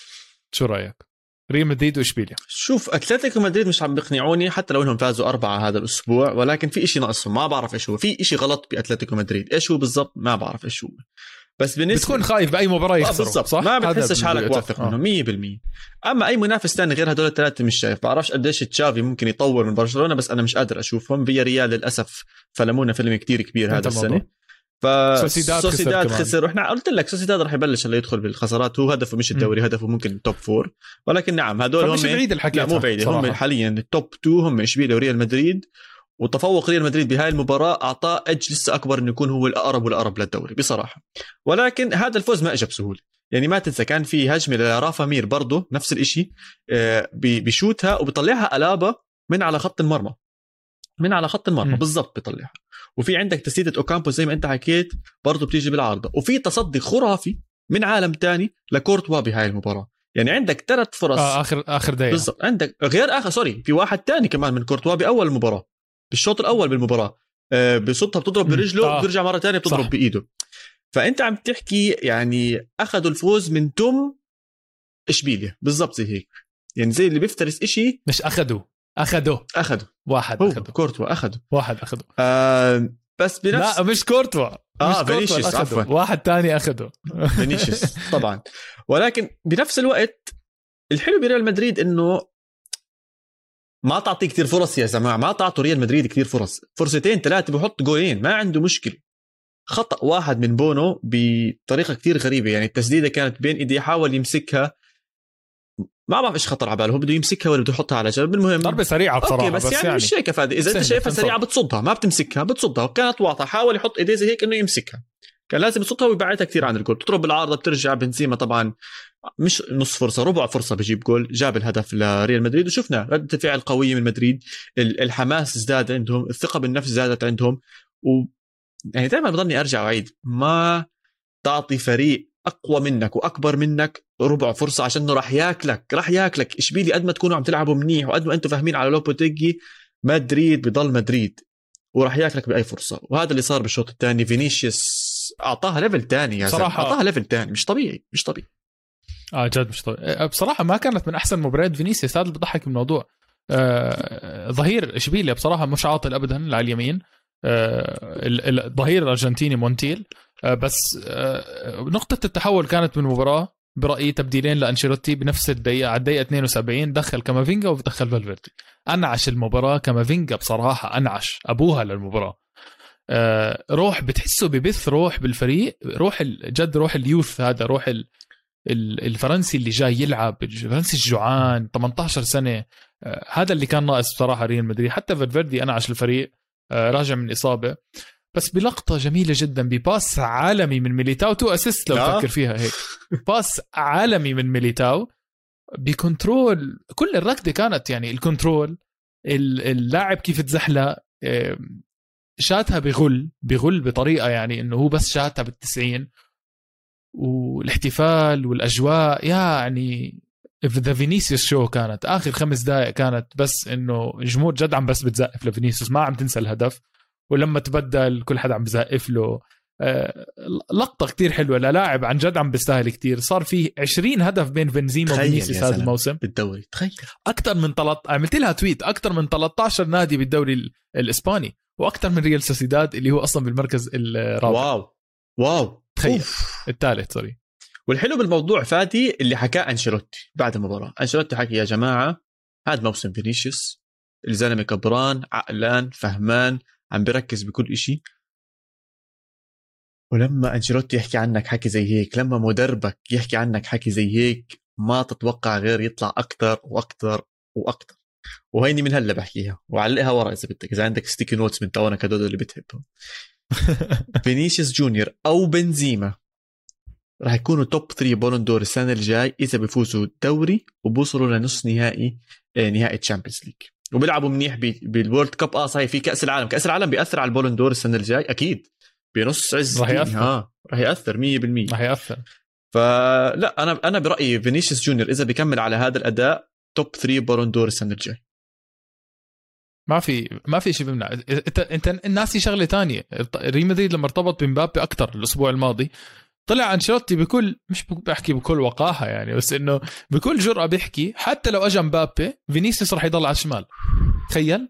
شو رأيك؟ ريال مدريد واشبيليا شوف أتلتيكو مدريد مش عم بيقنعوني حتى لو إنهم فازوا أربعة هذا الأسبوع ولكن في إشي ناقصهم ما بعرف إيش هو في إشي غلط بأتلتيكو مدريد. إيش هو بالضبط؟ ما بعرف إيش هو. بس بالنسبة بتكون خايف بأي مباراة آه، يخسروا بالضبط. صح؟ ما بتحسش حالك واثق منه 100% أما أي منافس ثاني غير هدول الثلاثة مش شايف. بعرفش قديش تشافي ممكن يطور من برشلونة بس أنا مش قادر أشوفهم. فيا ريال للأسف فيلمونا فيلم كتير كبير هذا السنة. ف سوسيداد, سوسيداد خسر, خسر. وإحنا قلت لك سوسيداد راح يبلش هلا يدخل بالخسارات. هو هدفه مش الدوري. هدفه ممكن top four ولكن نعم هدول هم مش بعيد الحكي لا مو بعيد. هم حاليا ال top 2 هم اشبيليا وريال مدريد. وتفوق ريال مدريد بهاي المباراة أعطاه edge لسه أكبر إنه يكون هو الأقرب والأقرب للدوري بصراحة. ولكن هذا الفوز ما إجا بسهولة يعني ما تنسى كان في هجمة لرافا مير برضه نفس الإشي آه، بشوتها وبيطلعها ألابا من على خط المرمى. من على خط المرمى. بالضبط بيطلعها. وفي عندك تسديدة أوكامبو زي ما أنت حكيت برضه بتيجي بالعارضة. وفي تصدي خرافي من عالم تاني لكورتوا بهاي المباراة. يعني عندك ثلاث فرص. آه اخر آخر دقيقة. بالضبط. عندك غير آخر سوري في واحد تاني كمان من كورتوا بأول المباراه بالشوط الأول بالمباراة. آه بصدها بتضرب برجله آه. بترجع مرة ثانية بتضرب صح. بإيده. فأنت عم تحكي يعني أخذوا الفوز من تم إشبيليا. بالضبط زي هيك. يعني زي اللي بيفترس إشي مش اخذوا اخذوا اخذوا واحد اخذوا كورتوا اخذوا واحد اخذوا آه بس بنفس لا مش كورتوا. آه فينيسيوس عفوا. واحد تاني اخذه فينيسيوس طبعا. ولكن بنفس الوقت الحلو بريال مدريد إنه ما تعطي كثير فرص يا جماعة. ما تعطوا ريال مدريد كثير فرص. فرصتين ثلاثة بحط جولين. ما عنده مشكلة. خطأ واحد من بونو بطريقة كثير غريبة. يعني التسديدة كانت بين ايديه حاول يمسكها. ما بعرف إيش خطر على باله هو بده يمسكها ولا بده يحطها على جنب. المهم ضربة سريعة بصراحة okay بس, بس يعني, يعني مش هيك فادي. إذا أنت شايفها سريعة بتصدها ما بتمسكها بتصدها. كانت واضحة حاول يحط إيديه زي هيك إنه يمسكها. كان لازم يصدها ويبعدها كثير عن الجول. بتضرب بالعارضة بترجع بنزيما طبعا. مش نص فرصة ربع فرصة بجيب جول. جاب الهدف لريال مدريد وشفنا ردة الفعل قوية من مدريد. الحماس ازداد عندهم الثقة بالنفس زادت عندهم. و يعني دائما بضلني أرجع وأعيد. ما تعطي فريق أقوى منك وأكبر منك. ربع فرصة عشان إنه راح ياكلك راح ياكلك. اشبيلي قد ما تكونوا عم تلعبوا منيح وقد ما أنتم فاهمين على لوبوتيجي مدريد بضل مدريد وراح ياكلك بأي فرصة. وهذا اللي صار بالشوط الثاني. فينيسيوس أعطاها level ثاني يا صراحة أعطاها level ثاني مش طبيعي مش طبيعي. آه جد مش طبيعي. بصراحة ما كانت من أحسن مباريات فينيسيوس. هذا اللي بضحك الموضوع آه ظهير اشبيليا بصراحة مش عاطل ابدا على اليمين. آه الظهير الأرجنتيني مونتيل. آه بس آه نقطة التحول كانت من المباراه برأيي تبديلين لأنشيلوتي بنفس الدقيقة على الدقيقة 72 دخل كامافينجا ودخل فالفيردي. أنعش المباراة كامافينجا بصراحة أنعش أبوها للمباراة. آه روح بتحسه ببث روح بالفريق روح جد روح اليوث هذا روح الفرنسي اللي جاي يلعب الفرنسي الجوعان 18 سنة. آه هذا اللي كان ناقص بصراحة ريال مدريد. حتى فالفيردي أنعش الفريق. آه راجع من إصابة. بس بلقطة جميلة جدا ب pass عالمي من ميليتاو two assists لو تفكر فيها هيك. pass عالمي من ميليتاو ب control كل الركضة كانت يعني ال control اللاعب كيف تزحلق شاتها بغل بغل بطريقة يعني إنه هو بس شاتها بالتسعين. والاحتفال والأجواء يعني ذا فينيسيوس شو كانت آخر خمس دقائق كانت بس إنه الجمهور جد عم بس بتزقف لفينيسيوس ما عم تنسى الهدف. ولما تبدل كل حدا عم بزقف له. آه، لقطة كتير حلوة للاعب عن جد عم بيستاهل كتير. صار في 20 هدف بين بنزيما وفينيسيوس هذا الموسم. بالدوري تخيل. أكثر من 13 عملت لها tweet أكثر من 13 نادي بالدوري الإسباني وأكثر من ريال سوسيداد اللي هو أصلا بالمركز الرابع. Wow. Wow. تخيل. الثالث sorry. والحلو بالموضوع فادي اللي حكاه أنشيلوتي بعد المباراة. أنشيلوتي حكي يا جماعة هذا موسم فينيسيوس الزلمة كبران عقلان فهمان عم بركز بكل إشي. ولما أنشيلوتي يحكي عنك حكي زي هيك لما مدربك يحكي عنك حكي زي هيك ما تتوقع غير يطلع أكثر وأكثر وأكثر وهيني من هلا بحكيها وعلقها ورا إذا بدك إذا عندك sticky notes من تونك هدول اللي بتحبهم. فينيسيوس جونيور أو بنزيما راح يكونوا توب 3 Ballon d'Or السنة الجاي إذا بيفوزوا الدوري وبوصلوا لنص نهائي آه، نهائي Champions League وبيلعبوا منيح بال World Cup آه صحيح في كأس العالم. كأس العالم بيأثر على ال Ballon d'Or السنة الجاي؟ أكيد. بنص عز راح يأثر. آه راح يأثر 100% راح يأثر. فلا أنا أنا برأيي فينيسيوس جونيور إذا بيكمل على هذا الأداء top 3 بولون دور السنة الجاي. ما في ما في شيء بيمنع. إنت إنت الناس شغلة ثانية ريال مدريد لما ارتبط بمبابي أكثر الأسبوع الماضي طلع أنشيلوتي بكل مش بحكي بكل وقاحة يعني بس إنه بكل جرأة بيحكي حتى لو اجى مبابي فينيسيوس راح يضل على الشمال. تخيل؟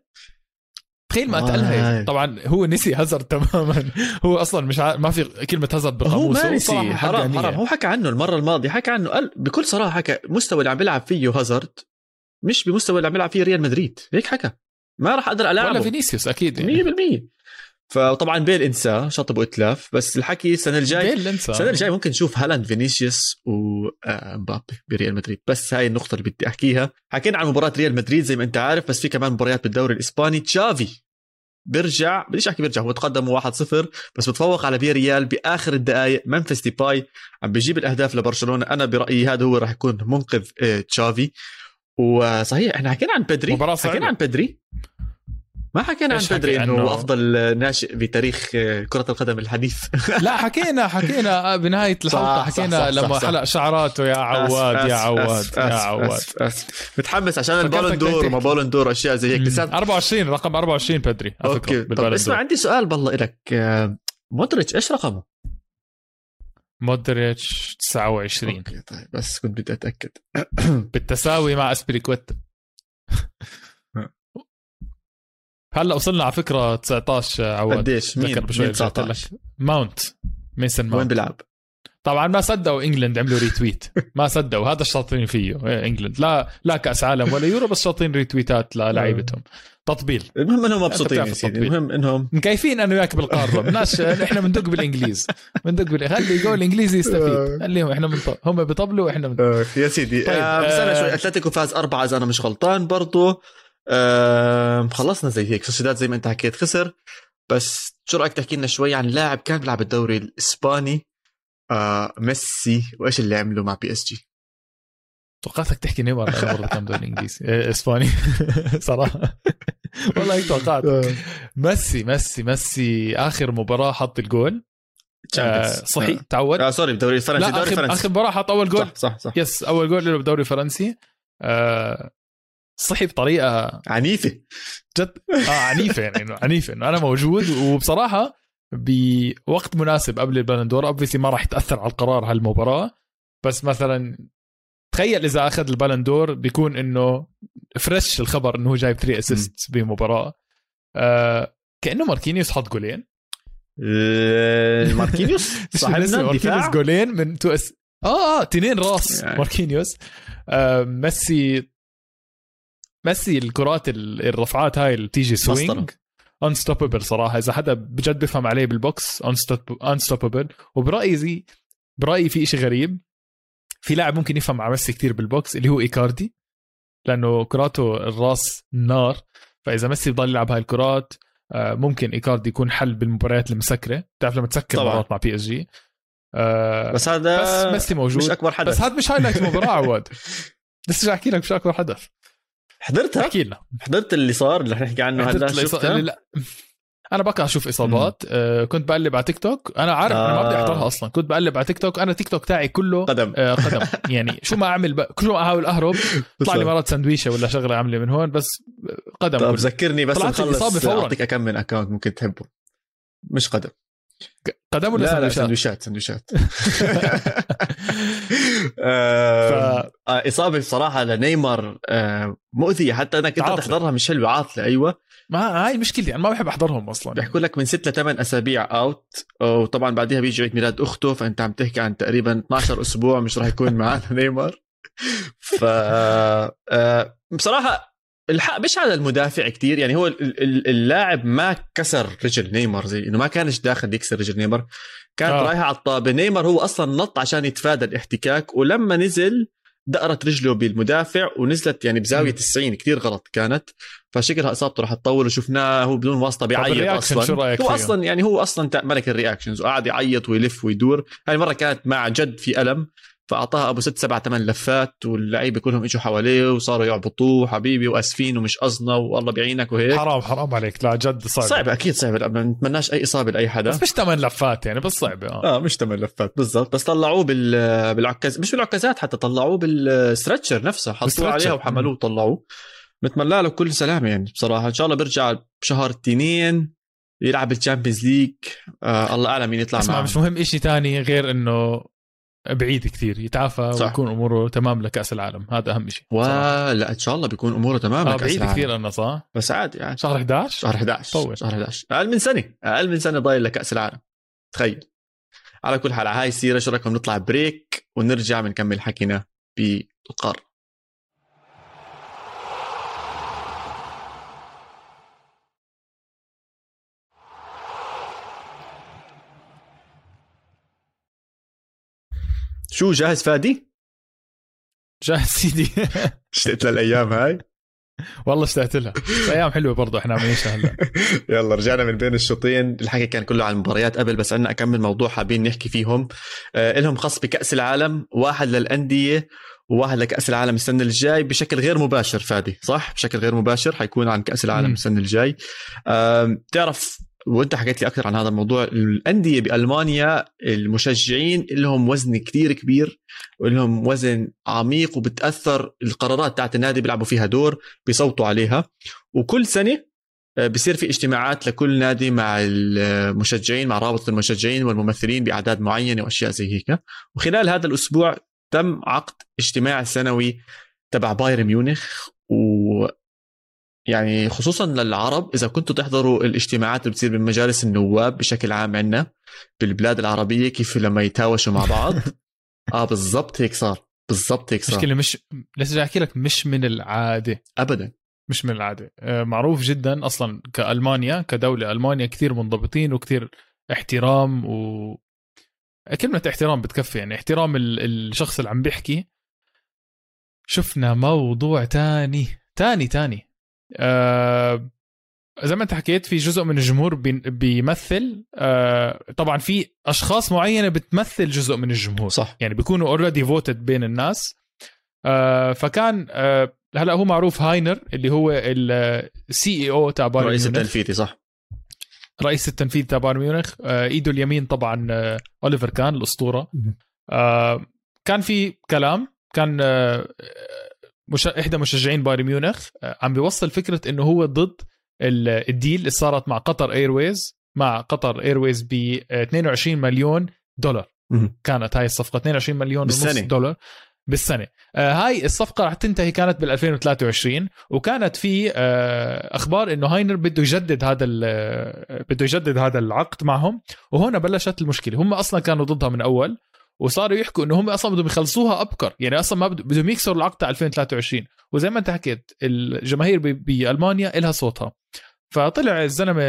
تخيل ما اتقالها آه طبعا هو نسي هازارد تماما. هو أصلا مش ع... ما في كلمة هازارد بقاموسه هو ما نسي. حرام حرام. هو حكى عنه المرة الماضية حكى عنه قال بكل صراحة حكى مستوى اللي عم بيلعب فيه هازارد مش بمستوى اللي عم بيلعب فيه ريال مدريد. هيك حكى. ما راح أقدر العبه ولا فينيسيوس أكيد يعني. 100% فطبعا Bale انساه شطب وإتلاف بس الحكي السنة الجاي السنة الجاي ممكن نشوف هالاند فينيسيوس ومبابي آه، بريال مدريد. بس هاي النقطة اللي بدي أحكيها. حكينا عن مباراة ريال مدريد زي ما أنت عارف بس في كمان مباريات بالدوري الإسباني. تشافي بيرجع بديش أحكي بيرجع هو تقدموا 1-0 بس بتفوق على فياريال بآخر الدقائق منفس ديباي عم بيجيب الأهداف لبرشلونة. أنا برأيي هذا هو راح يكون منقذ آه، تشافي. وصحيح إحنا حكينا عن بدري حكينا عن بدري. ما حكينا عن بدري انه هو أفضل ناشئ بتاريخ كرة القدم الحديث. لا حكينا حكينا بنهاية الحلقة حكينا لما حلق شعراته يا عواد يا عواد يا عواد. متحمس عشان ال Ballon d'Or وما Ballon d'Or اشياء زي هيك. لسات 24 رقم 24 بدري okay. طب اسمع عندي سؤال بالله لك مودريتش إيش رقمه؟ مودريتش 29 okay طيب بس كنت بدي أتأكد. بالتساوي مع أزبيليكويتا هلا وصلنا على فكرة 19 عواد. قديش؟ مين؟ مين 19 ماونت. ميسن ماونت. وين بيلعب؟ طبعا ما صدقوا England عملوا retweet. ما صدقوا. هذا الشاطرين فيه إيه، England لا لا كأس عالم ولا يورو بس شاطرين ريتويتات للاعيبتهم تطبيل. المهم إنهم مبسوطين يا سيدي. المهم انهم مكيفين أنا وياك بالقارة. بدناش إحنا بندق بالإنجليز. بندق بال خلي يقول الانجليزي يستفيد. خليهم إحنا بنط... هم بيطبلوا وإحنا بنطبل يا سيدي. طيب. آه بس أنا شوي أتلتيكو فاز أربعة إذا أنا مش غلطان برضه آه خلصنا زي هيك. سوسيداد زي ما انت حكيت خسر. بس شو رأيك تحكي لنا شوي عن لاعب كان بيلعب الدوري الإسباني؟ آه ميسي. وإيش اللي عمله مع PSG؟ توقعتك تحكي نيمار برضه كان دوري إنجليزي. إيه، إسباني. صراحة. والله هيك توقعت. آه. ميسي ميسي ميسي. آخر مباراة حط الجول. آه صحي آه. تعود. آه sorry بالدوري الفرنسي دوري فرنسي آخر مباراة حط أول جول. صح صح, صح. yes أول جول له بدوري فرنسي آه صحي بطريقة عنيفة. جد؟ آه عنيفة يعني إنه عنيفة إنه أنا موجود. وبصراحة بوقت مناسب قبل ال Ballon d'Or اوبسي ما راح يتأثر على القرار هالمباراة. بس مثلا تخيل إذا أخذ ال Ballon d'Or بيكون إنه fresh الخبر إنه هو جايب 3 assist بمباراة. آه كأنه ماركينيوس حط جولين. آه، ماركينيوس؟ صاحبنا ماركينيوس جولين من two ass آه آه تنين راس يعني. ماركينيوس. آه ميسي ميسي الكرات الرفعات هاي اللي تيجي swing unstoppable صراحة. إذا حدا بجد بفهم عليه بال box unstoppable وبرأيي زي برأيي في إشي غريب. في لاعب ممكن يفهم مع ميسي كثير بال box اللي هو ايكاردي لأنه كراته الراس نار. فإذا ميسي بضل يلعب هاي الكرات آه، ممكن ايكاردي يكون حل بالمباريات المسكرة. بتعرف لما تسكر مرات مع PSG آه بس هذا بس ميسي موجود. مش أكبر حدث. بس هذا مش highlight المباراه عواد. لسه احكي لك مش أكبر حدث. حضرتها؟ احكي لنا حضرت اللي صار اللي رح نحكي عنه هلا شفتها؟ لا. أنا بقى أشوف إصابات. آه كنت بقلب على تيك توك. أنا عارف آه. أنا ما بدي أحضرها آه. أصلا. كنت بقلب على تيك توك. أنا تيك توك تاعي كله قدم. آه قدم. يعني شو ما أعمل ب... كل ما أحاول أهرب طلع لي مرات سندويشة ولا شغلة عاملة من هون بس قدم. طب ذكرني بس نخلص أعطيك كم من account ممكن تحبه. مش قدم. قدم ولا لا سندويشات؟ سندويشات آه، ف... إصابة صراحة لنيمار مؤذية. حتى أنا كنت تحضرها مش حلوة عاطله أيوه. ما هاي مشكلتي. أنا ما بحب أحضرهم أصلا. بيحكوا لك من ست لثمان أسابيع out وطبعا بعدها بيجي عيد ميلاد أخته فأنت عم تحكي عن تقريبا 12 أسبوع مش راح يكون معنا نيمار. ف آه، بصراحة الحق مش على المدافع كتير يعني هو اللاعب ما كسر رجل نيمار زي إنه ما كانش داخل يكسر رجل نيمار. كانت آه. رايحة على الطابة. نيمار هو أصلا نط عشان يتفادى الاحتكاك ولما نزل دقرت رجله بالمدافع ونزلت يعني بزاوية 90 كثير غلط كانت. فشكلها إصابته راح تطول وشفناها هو بدون واسطة بيعيط أصلا. شو رأيك هو أصلا يعني هو أصلا ملك ال reactions وقاعد يعيط ويلف ويدور. هاي المرة كانت مع جد في ألم. فأعطاها أبو ست سبع ثمان لفات واللعيبة كلهم إجوا حواليه وصاروا يعبطوه حبيبي وأسفين ومش قصدنا والله بيعينك وهيك. حرام حرام عليك. لا جد صعب. صعبه أكيد صعبه ما نتمناش أي إصابة لأي حدا. بس مش ثمان لفات يعني بس صعبه آه, آه مش ثمان لفات بالضبط. بس طلعوه بال بالعكاز مش بالعكازات حتى طلعوه بال stretcher نفسه. حطوه عليها وحملوه وطلعوه. بتمنى له كل سلامه يعني بصراحة. إن شاء الله بيرجع بشهر اثنين يلعب ال Champions League. آه الله أعلم مين يطلع معه. مش مهم شيء ثاني غير إنه بعيد كثير يتعافى صح. ويكون أموره تمام لكأس العالم. هذا أهم شيء. ولا إن شاء الله بيكون أموره تمام آه بعيد كثير أنا صح؟ بس عادي يعني شهر 11 شهر 11 طول. شهر 11 أقل من سنة أقل من سنة ضايل لكأس العالم. تخيل. على كل حال هاي السيرة شو رأيكم؟ نطلع بريك ونرجع بنكمل حكينا بالقاره شو جاهز فادي؟ جاهز سيدي. اشتقت للأيام هاي؟ والله اشتقت لها. أيام حلوة برضه إحنا عم هلا. يلا رجعنا من بين الشوطين. الحكي كان كله عن المباريات قبل بس عندنا أكمل موضوع حابين نحكي فيهم. آه لهم خص بكأس العالم واحد للأندية وواحد لكأس العالم السنة الجاي بشكل غير مباشر فادي صح؟ بشكل غير مباشر حيكون عن كأس العالم السنة الجاي. آه بتعرف وانت حكيت لي أكثر عن هذا الموضوع الأندية بألمانيا المشجعين لهم وزن كثير كبير ولهم وزن عميق وبتأثر القرارات تاعت النادي بيلعبوا فيها دور بيصوتوا عليها. وكل سنة آه، بصير في اجتماعات لكل نادي مع المشجعين مع رابطه المشجعين والممثلين بأعداد معينة وأشياء زي هيك. وخلال هذا الأسبوع تم عقد اجتماع سنوي تبع بايرن ميونخ يعني خصوصا للعرب إذا كنتوا تحضروا الاجتماعات اللي بتصير بمجالس النواب بشكل عام عندنا بالبلاد العربية كيف لما يتهاوشوا مع بعض. آه بالضبط هيك صار. بالضبط هيك صار. مشكلة مش لسه أحكي لك مش من العادة. ابدا. مش من العادة. آه، معروف جدا أصلا كألمانيا كدولة ألمانيا كثير منضبطين وكثير احترام و كلمة احترام بتكفي يعني احترام الشخص اللي عم بيحكي. شفنا موضوع تاني. تاني تاني. آه زي ما انت حكيت في جزء من الجمهور بيمثل آه طبعا في أشخاص معينة بتمثل جزء من الجمهور. صح. يعني بيكونوا already voted بين الناس. آه فكان آه هلا هو معروف هاينر اللي هو ال CEO تاع بايرن رئيس التنفيذي صح. رئيس التنفيذي تاع بايرن ميونخ. آه إيده اليمين طبعا آه أوليفر كان الأسطورة. آه كان في كلام كان آه مش... إحدى مشجعين بايرن ميونخ آه، عم بيوصل فكرة إنه هو ضد ال deal اللي صارت مع قطر airways مع قطر airways ب 22 مليون دولار. كانت هاي الصفقة 22 مليون بالسنة. ونص دولار بالسنة. آه هاي الصفقة رح تنتهي كانت بال 2023 وكانت في آه أخبار إنه هاينر بده يجدد هذا آه، بده يجدد هذا العقد معهم وهنا بلشت المشكلة. هم أصلا كانوا ضدها من أول وصاروا يحكوا إنه هم أصلا بدهم يخلصوها أبكر. يعني أصلا ما بدهم يكسروا العقد تاع 2023 وزي ما أنت حكيت الجماهير بألمانيا لها صوتها. فطلع الزلمة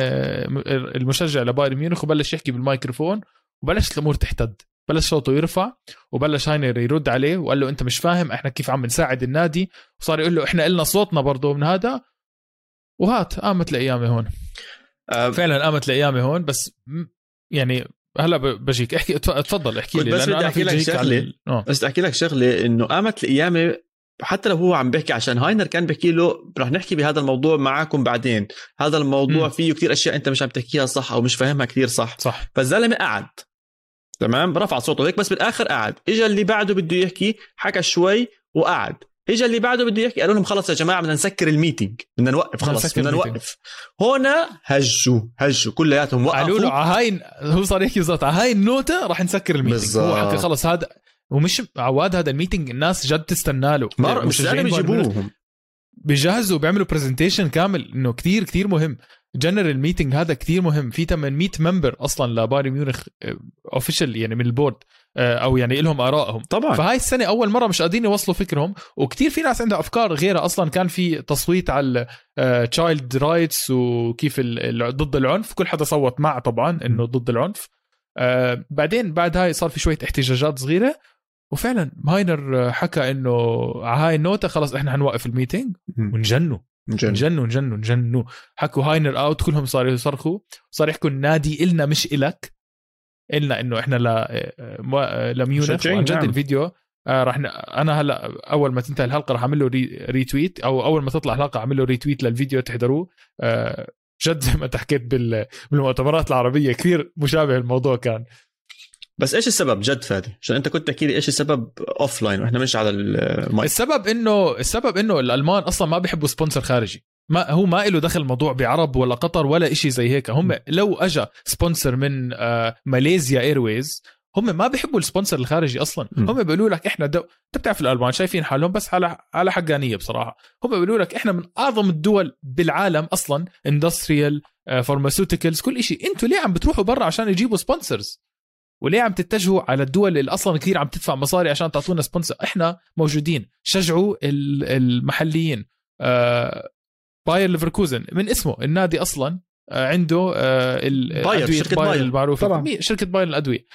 المشجع لبايرن ميونخ وبلش يحكي بالمايكروفون وبلشت الأمور تحتد. بلش صوته يرفع وبلش هاينر يرد عليه وقال له أنت مش فاهم إحنا كيف عم نساعد النادي؟ وصار يقول له إحنا إلنا صوتنا برضه من هذا. وهات قامت الأيام هون. أه. فعلا قامت الأيام هون بس يعني هلا بجيك. احكي تفضل احكي لي بس بدي أحكي لك شغلة. آه. بس بدي أحكي لك شغلة إنه قامت القيامة حتى لو هو عم بيحكي عشان هاينر كان بيحكي له رح نحكي بهذا الموضوع معكم بعدين. هذا الموضوع م. فيه كثير أشياء أنت مش عم تحكيها صح أو مش فاهمها كثير صح. صح. فالزلمة قعد. تمام؟ رفع صوته هيك بس بالآخر قعد. اجى اللي بعده بده يحكي حكى شوي وقعد. اجى اللي بعده بده يحكي. قالوا لهم خلص يا جماعة بدنا نسكر ال meeting بدنا نوقف خلص بدنا نوقف. هنا هجوا هجوا. كلياتهم وقفوا. قالوا له هاي هو صار يحكي بالضبط هاي ال note راح نسكر ال meeting بالزبط. هو حكى خلص هذا ومش عواد هذا ال meeting الناس جد تستنى له. مر... مش بيجيبوهم بيجهزوا وبيعملوا presentation كامل إنه كثير كثير مهم. general meeting هذا كثير مهم. في 800 member أصلا لبايرن ميونخ official يعني من ال board. آه، أو يعني لهم آرائهم. طبعا. فهاي السنة أول مرة مش قادرين يوصلوا فكرهم. وكثير في ناس عندها أفكار غيرها. أصلا كان في تصويت على child آه، rights وكيف ضد العنف. كل حدا صوت مع طبعا إنه ضد العنف. آه، بعدين بعد هاي صار في شوية احتجاجات صغيرة. وفعلا هاينر حكى إنه على هاي ال note خلص إحنا حنوقف ال meeting ونجنوا نجنوا نجنوا نجنوا حكوا هاينر out كلهم صاروا يصرخوا. صار يحكوا النادي إلنا مش إلك. إلنا إنه إحنا ل لميونخ عن جد نعم. الفيديو آه راح ن... أنا هلأ أول ما تنتهي الحلقة راح أعمل له ري... retweet أو أول ما تطلع الحلقة أعمل له retweet للفيديو تحضروه. آه جد زي ما أنت حكيت بال... بالمؤتمرات العربية كثير مشابه الموضوع كان. بس إيش السبب؟ جد فادي عشان أنت كنت تحكي لي إيش السبب offline وإحنا مش على المايك السبب إنه السبب إنه الألمان أصلا ما بيحبوا sponsor خارجي. ما هو ما له دخل الموضوع بعرب ولا قطر ولا إشي زي هيك. هم لو اجى sponsor من آه ماليزيا airways هم ما بيحبوا ال sponsor الخارجي أصلا. م. هم بيقولوا لك إحنا دو... أنت بتعرف الألمان شايفين حالهم بس على على حقانية بصراحة. هم بيقولوا لك إحنا من أعظم الدول بالعالم أصلا industrial pharmaceuticals كل شيء أنتوا ليه عم بتروحوا برا عشان يجيبوا sponsors وليه عم تتجهوا على الدول اللي أصلا كثير عم تدفع مصاري عشان تعطونا sponsor إحنا موجودين. شجعوا المحليين. آه باير ليفركوزن. من اسمه. النادي أصلا آه عنده آه باير شركة باير المعروفة. طبعا. شركة باير للادويه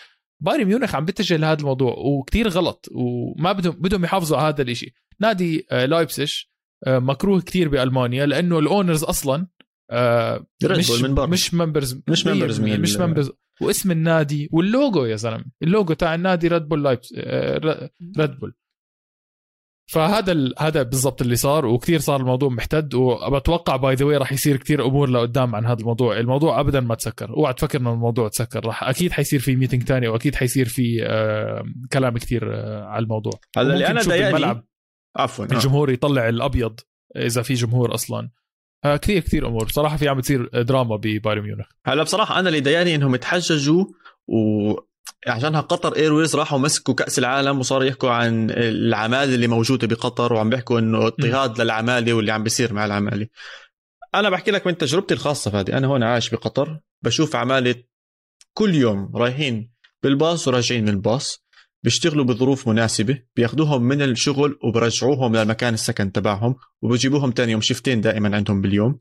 بايرن ميونخ عم بيتجه لهذا الموضوع وكتير غلط وما بدهم بدهم يحافظوا على هذا الشيء نادي آه لايبزش آه مكروه كتير بألمانيا لأنه ال owners أصلا آه مش من مش members مش members من مش members واسم النادي واللوجو يا زلمة. اللوجو تاع النادي ريد بول لايبزش ريد بول فهذا ال... هذا بالضبط اللي صار وكثير صار الموضوع محتد وبتوقع by the راح يصير كثير أمور لقدام عن هذا الموضوع. الموضوع ابدا ما تسكر. أوعى تفكر إنه الموضوع تسكر. راح أكيد حيصير في meeting تاني وأكيد حيصير في آه كلام كثير آه على الموضوع. هلا اللي أنا ضايقني. عفوا الجمهور يطلع الأبيض إذا في جمهور أصلا. آه، كثير كثير أمور. بصراحة في عم بتصير دراما ببايرن ميونخ. هلا بصراحة أنا اللي ضايقني إنهم تحججوا و عشانها قطر airways راحوا مسكوا كأس العالم وصاروا يحكوا عن العمالة اللي موجودة بقطر وعم بيحكوا إنه اضطهاد للعمالة واللي عم بيصير مع العمالة. أنا بحكي لك من تجربتي الخاصة فادي. أنا هون عايش بقطر بشوف عمالة كل يوم رايحين بالباص وراجعين من الباص بيشتغلوا بظروف مناسبة بياخذوهم من الشغل وبرجعوهم لمكان السكن تبعهم وبجيبوهم تاني يوم شفتين دائما عندهم باليوم.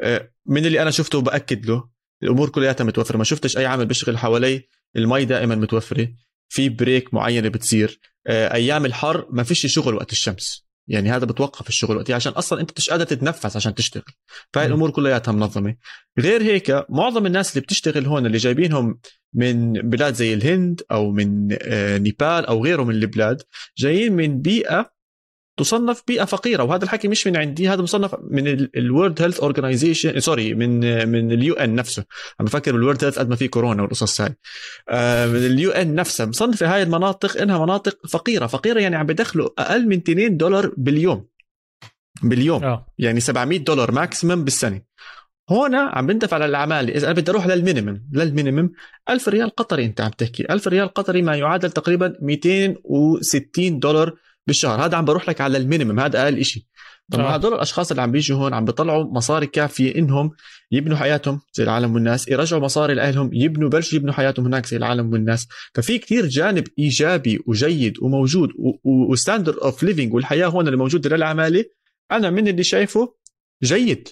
آه، من اللي أنا شفته بأكد له الأمور كلياتها متوفرة ما شفتش أي عامل بيشتغل حوالي المي دائما متوفرة في بريك معينة بتصير آه، أيام الحر ما فيش شغل وقت الشمس. يعني هذا بتوقف الشغل وقتها عشان أصلا أنت مش قادر تتنفس عشان تشتغل. فهي الأمور كلياتها منظمة. غير هيك معظم الناس اللي بتشتغل هون اللي جايبينهم من بلاد زي الهند أو من آه، نيبال أو غيره من البلاد جايين من بيئة تصنف بيئة فقيرة وهذا الحكي مش من عندي هذا مصنف من ال World Health Organization sorry من من ال UN نفسه. عم بفكر بال World Health قد ما في كورونا والقصص هاي. آه، من ال UN نفسها مصنفة هاي المناطق إنها مناطق فقيرة. فقيرة يعني عم بدخلوا أقل من 2 دولار باليوم. باليوم. أوه. يعني 700 دولار maximum بالسنة. هون عم بندفع على العماله إذا أنا بدي أروح لل minimum لل minimum 1000 ريال قطري أنت عم تحكي. 1000 ريال قطري ما يعادل تقريبا 260 دولار بالشهر. هذا عم بروح لك على ال minimum هذا أقل شيء طب آه. هدول الأشخاص اللي عم بيجوا هون عم بيطلعوا مصاري كافية إنهم يبنوا حياتهم زي العالم والناس يرجعوا مصاري لأهلهم يبنوا بلشوا يبنوا حياتهم هناك زي العالم والناس. ففي كتير جانب إيجابي وجيد وموجود و standard of living والحياة هون اللي موجودة للعمالة أنا من اللي شايفه جيد.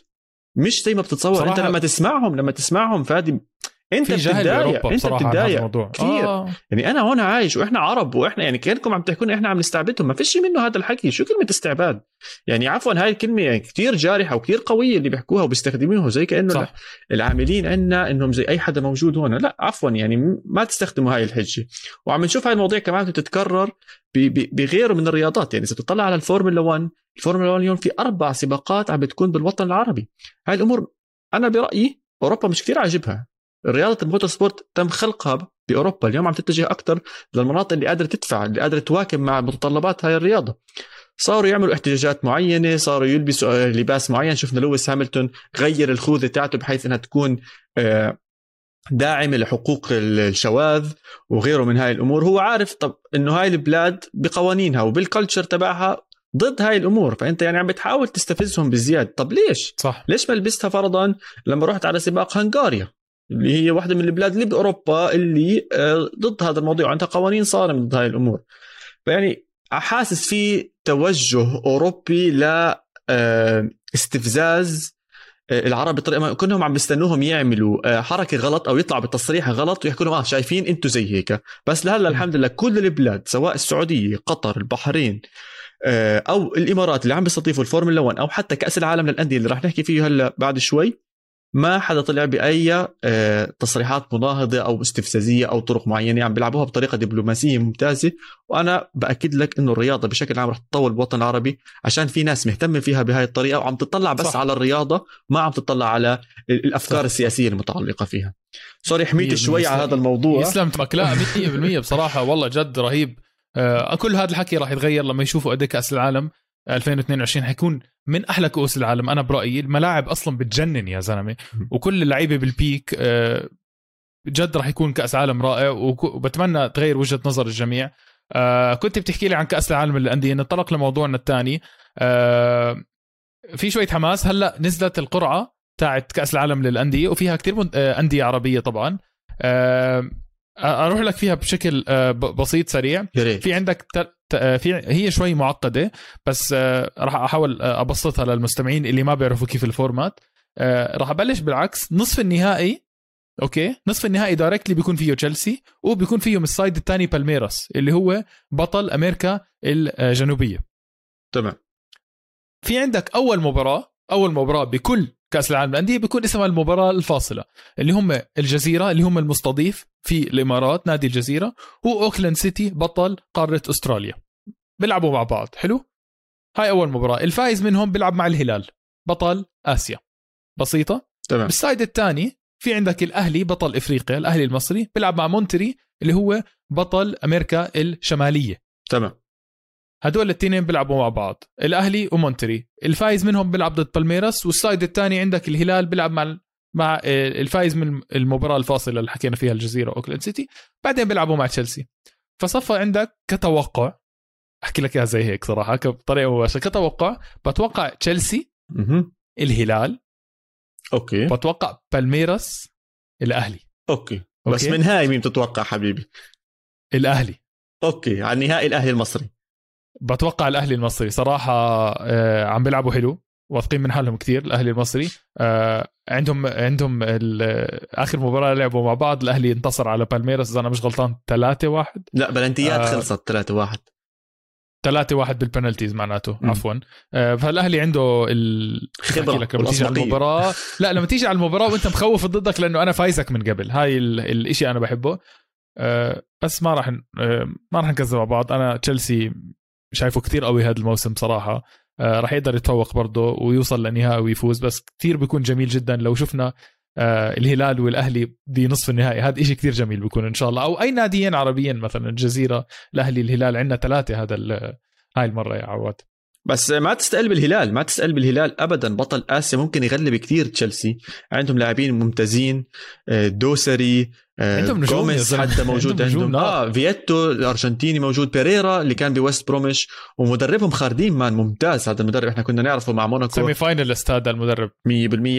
مش زي ما بتتصور. أنت لما تسمعهم لما تسمعهم فادي انت بتتضايق انت بتتضايق كثير آه. يعني أنا هون عايش وإحنا عرب وإحنا يعني كأنكم عم تحكون إحنا عم نستعبدهم ما فيش منه هذا الحكي. شو كلمة استعباد؟ يعني عفوا هاي الكلمة يعني كثير جارحة وكثير قوية اللي بيحكوها وبيستخدموها زي كأنه صح. العاملين عندنا إنهم زي أي حدا موجود هون. لا عفوا يعني ما تستخدموا هاي الحجة. وعم نشوف هاي المواضيع كمان بتتكرر بغيره من الرياضات. يعني إذا بتطلع على الفورمولا 1 الفورمولا 1 اليوم في أربع سباقات عم بتكون بالوطن العربي. هاي الأمور أنا برأيي أوروبا مش كثير عاجبها. رياضة ال motorsport تم خلقها بأوروبا. اليوم عم تتجه أكثر للمناطق اللي قادرة تدفع اللي قادرة تواكب مع متطلبات هاي الرياضة. صاروا يعملوا احتجاجات معينة صاروا يلبسوا لباس معين. شفنا لويس هاملتون غير الخوذة تاعته بحيث إنها تكون آه، داعمة لحقوق الشواذ وغيره من هاي الأمور. هو عارف طب إنه هاي البلاد بقوانينها وبالكلتشر تبعها ضد هاي الأمور. فأنت يعني عم بتحاول تستفزهم بزيادة. طب ليش؟ صح. ليش ما لبستها فرضا لما رحت على سباق هنغاريا؟ اللي هي واحدة من البلاد اللي بأوروبا اللي آه، ضد هذا الموضوع. وعندها قوانين صارمة ضد هاي الأمور. فيعني حاسس في توجه أوروبي ل آه، استفزاز آه، العرب بطريقة كلهم عم بيستنوهم يعملوا حركة غلط أو يطلعوا بتصريح غلط ويحكوا لهم آه شايفين أنتم زي هيك. بس لهلأ الحمد لله كل البلاد سواء السعودية قطر البحرين أو الإمارات اللي عم بيستضيفوا الفورمولا 1 أو حتى كأس العالم للأندية اللي راح نحكي فيه هلأ بعد شوي ما حدا طلع بأي آه، تصريحات مناهضه أو استفزازية أو طرق معينة عم بيلعبوها بطريقة دبلوماسية ممتازة. وأنا بأكد لك إنه الرياضة بشكل عام رح تتطور بالوطن العربي عشان في ناس مهتمة فيها بهاي الطريقة وعم تطلع بس صح. على الرياضة ما عم تطلع على الأفكار صح. السياسية المتعلقة فيها. سوري حميت شوي على هذا الموضوع. يسلم. لا 100% بصراحة والله جد رهيب. آه كل هذا الحكي راح يتغير لما يشوفوا قد كأس العالم. 2022 حيكون من أحلى كؤوس العالم. أنا برأيي الملاعب أصلا بتجنن يا زلمة. وكل اللعيبة بالبيك آه، جد راح يكون كأس عالم رائع وبتمنى تغير وجهة نظر الجميع. آه، كنت بتحكي لي عن كأس العالم للأندية. نتطرق لموضوعنا الثاني. آه، في شوية حماس. هلأ نزلت القرعة تاعت كأس العالم للأندية وفيها كثير أندية عربية طبعا. أروح لك فيها بشكل بسيط سريع. في عندك في هي شوي معقدة بس آه، راح أحاول آه، أبسطها للمستمعين اللي ما بيعرفوا كيف الفورمات. راح أبلش بالعكس. نصف النهائي okay؟ نصف النهائي directly بيكون فيه تشيلسي وبيكون فيه من ال side الثاني بالميراس اللي هو بطل أمريكا الجنوبية. تمام. في عندك أول مباراة أول مباراة بكل كأس العالم للأندية بيكون اسمها المباراة الفاصلة اللي هم الجزيرة اللي هم المستضيف في الإمارات نادي الجزيرة وأوكلاند سيتي بطل قارة أستراليا. بيلعبوا مع بعض حلو؟ هاي أول مباراة الفائز منهم بيلعب مع الهلال بطل آسيا. بسيطة؟ تمام. بال side الثاني في عندك الأهلي بطل إفريقيا الأهلي المصري بيلعب مع مونتري اللي هو بطل أمريكا الشمالية. تمام. هدول الاثنين بيلعبوا مع بعض الأهلي ومونتري الفايز منهم بيلعب ضد بالميراس وال side الثاني عندك الهلال بيلعب مع مع الفايز من المباراة الفاصلة اللي حكينا فيها الجزيرة اوكلاند سيتي بعدين بيلعبوا مع تشيلسي. فصفى عندك كتوقع أحكي لك إياها زي هيك صراحة بطريقة مباشرة كتوقع بتوقع تشيلسي الهلال okay. بتوقع بالميراس الأهلي. okay. okay؟ بس من هاي مين بتتوقع حبيبي؟ الأهلي. okay على النهائي الأهلي المصري. بتوقع الأهلي المصري. صراحة آه، عم بيلعبوا حلو واثقين من حالهم كثير الأهلي المصري. آه، عندهم عندهم آخر مباراة لعبوا مع بعض الأهلي انتصر على بالميراس إذا أنا مش غلطان 3 1 لا بلنتيات آه خلصت 3 1 3 1 بالبنالتيز معناته م. عفوا. آه فالأهلي عنده الخبره لك لما تيجي على المباراة. لا لما تيجي على المباراة وأنت مخوف ضدك لأنه أنا فايزك من قبل. هاي الشيء أنا بحبه. بس ما راح ما راح نكذب مع بعض. أنا تشيلسي شايفه كثير قوي هذا الموسم صراحة. آه راح يقدر يتفوق برضه ويوصل لنهائي ويفوز بس كثير بيكون جميل جدا. لو شفنا آه الهلال والأهلي بنصف النهائي هذا إشي كثير جميل بيكون إن شاء الله. أو أي ناديين عربيين مثلا الجزيرة الأهلي الهلال عندنا ثلاثة هذا هاي المرة يا عواد. بس ما تستقل بالهلال ما تستقل بالهلال ابدا. بطل آسيا ممكن يغلب كثير تشيلسي. عندهم لاعبين ممتازين آه، دوسري آه، عندهم نجوم حتى موجود عندهم, عندهم. آه فييتو الأرجنتيني موجود بيريرا اللي كان بويست بروميش ومدربهم جارديم ممتاز. هذا المدرب إحنا كنا نعرفه مع موناكو. semi finalist هذا المدرب. 100%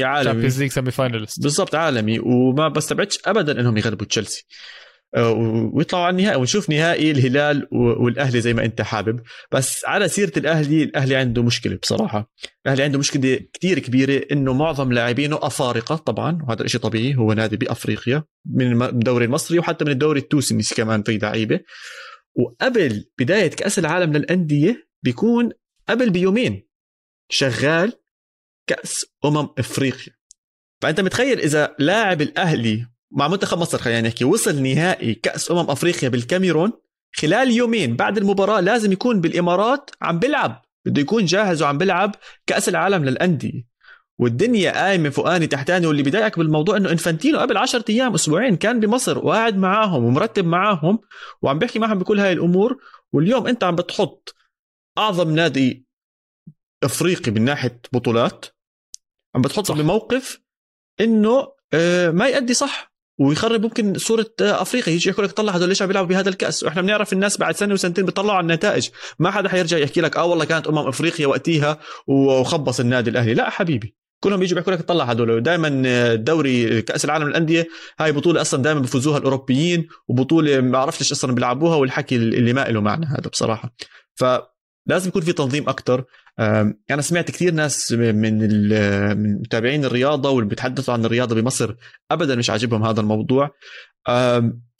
عالمي. Champions League semi finalist بالضبط عالمي. وما بستبعدش ابدا إنهم يغلبوا تشيلسي. ويطلعوا على النهائي ونشوف نهائي الهلال والأهلي زي ما أنت حابب. بس على سيرة الأهلي الأهلي عنده مشكلة بصراحة. الأهلي عنده مشكلة كتير كبيرة إنه معظم لاعبينه أفارقة طبعا وهذا الشيء طبيعي هو نادي بأفريقيا من الدوري المصري وحتى من الدوري التونسي كمان في لعيبة. وقبل بداية كأس العالم للأندية بيكون قبل بيومين شغال كأس أمم إفريقيا. فأنت متخيل إذا لاعب الأهلي مع منتخب مصر خلينا نحكي. وصل نهائي كأس أمم أفريقيا بالكاميرون خلال يومين بعد المباراة لازم يكون بالإمارات عم بيلعب. بده يكون جاهز وعم بيلعب كأس العالم للأندية. والدنيا قايمة فوقاني تحتاني واللي بضايقك بالموضوع إنه إنفانتينو قبل 10 أيام أسبوعين كان بمصر وقاعد معاهم ومرتب معاهم وعم بيحكي معهم بكل هاي الأمور. واليوم أنت عم بتحط أعظم نادي أفريقي من ناحية بطولات عم بتحطه بموقف إنه آه، ما يأدي صح. ويخرب ممكن صورة أفريقيا. يجي يحكي لك طلع هدول ليش عم بيلعبوا بهذا الكأس؟ وإحنا بنعرف الناس بعد سنة وسنتين بيطلعوا على النتائج. ما حدا حيرجع يحكي لك آه والله كانت أمم أفريقيا وقتها وخبص النادي الأهلي. لا حبيبي كلهم بيجوا بيحكوا لك طلع هدول دائما دوري كأس العالم للأندية هاي بطولة أصلا دائما بفوزوها الأوروبيين وبطولة ما بعرفش ليش أصلا بيلعبوها والحكي اللي ما له معنى هذا بصراحة. فلازم يكون في تنظيم أكثر أنا سمعت كثير ناس من متابعين الرياضة واللي بيتحدثوا عن الرياضة بمصر ابدا مش عاجبهم هذا الموضوع.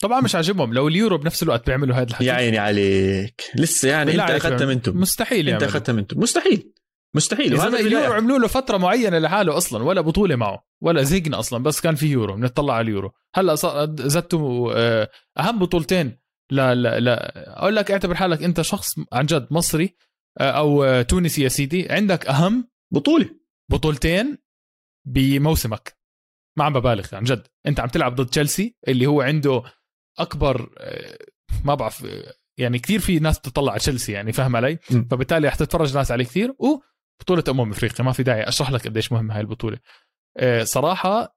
طبعا مش عاجبهم. لو اليورو بنفس الوقت بيعملوا هذا الحكي يا عيني عليك. لسه يعني أنت أخذتها منتم. مستحيل أنت أخذتها منتم. مستحيل. مستحيل. إذا اليورو عملوا له فترة معينة لحاله أصلا ولا بطولة معه ولا زقنا أصلا بس كان في يورو. بنطلع على اليورو. هلأ زدتوا آه، أهم بطولتين. لا لا لا. أقول لك اعتبر حالك أنت شخص عن جد مصري آه، أو تونسي يا سيدي. عندك أهم بطوله بطولتين بموسمك ما عم ببالغ عن جد. أنت عم تلعب ضد تشيلسي اللي هو عنده أكبر آه، ما بعرف يعني كثير في ناس تطلع على تشيلسي يعني فاهم علي؟ م. فبالتالي رح تتفرج ناس عليه كثير. وبطولة أمم إفريقيا ما في داعي أشرح لك قديش مهمة هاي البطولة. آه، صراحة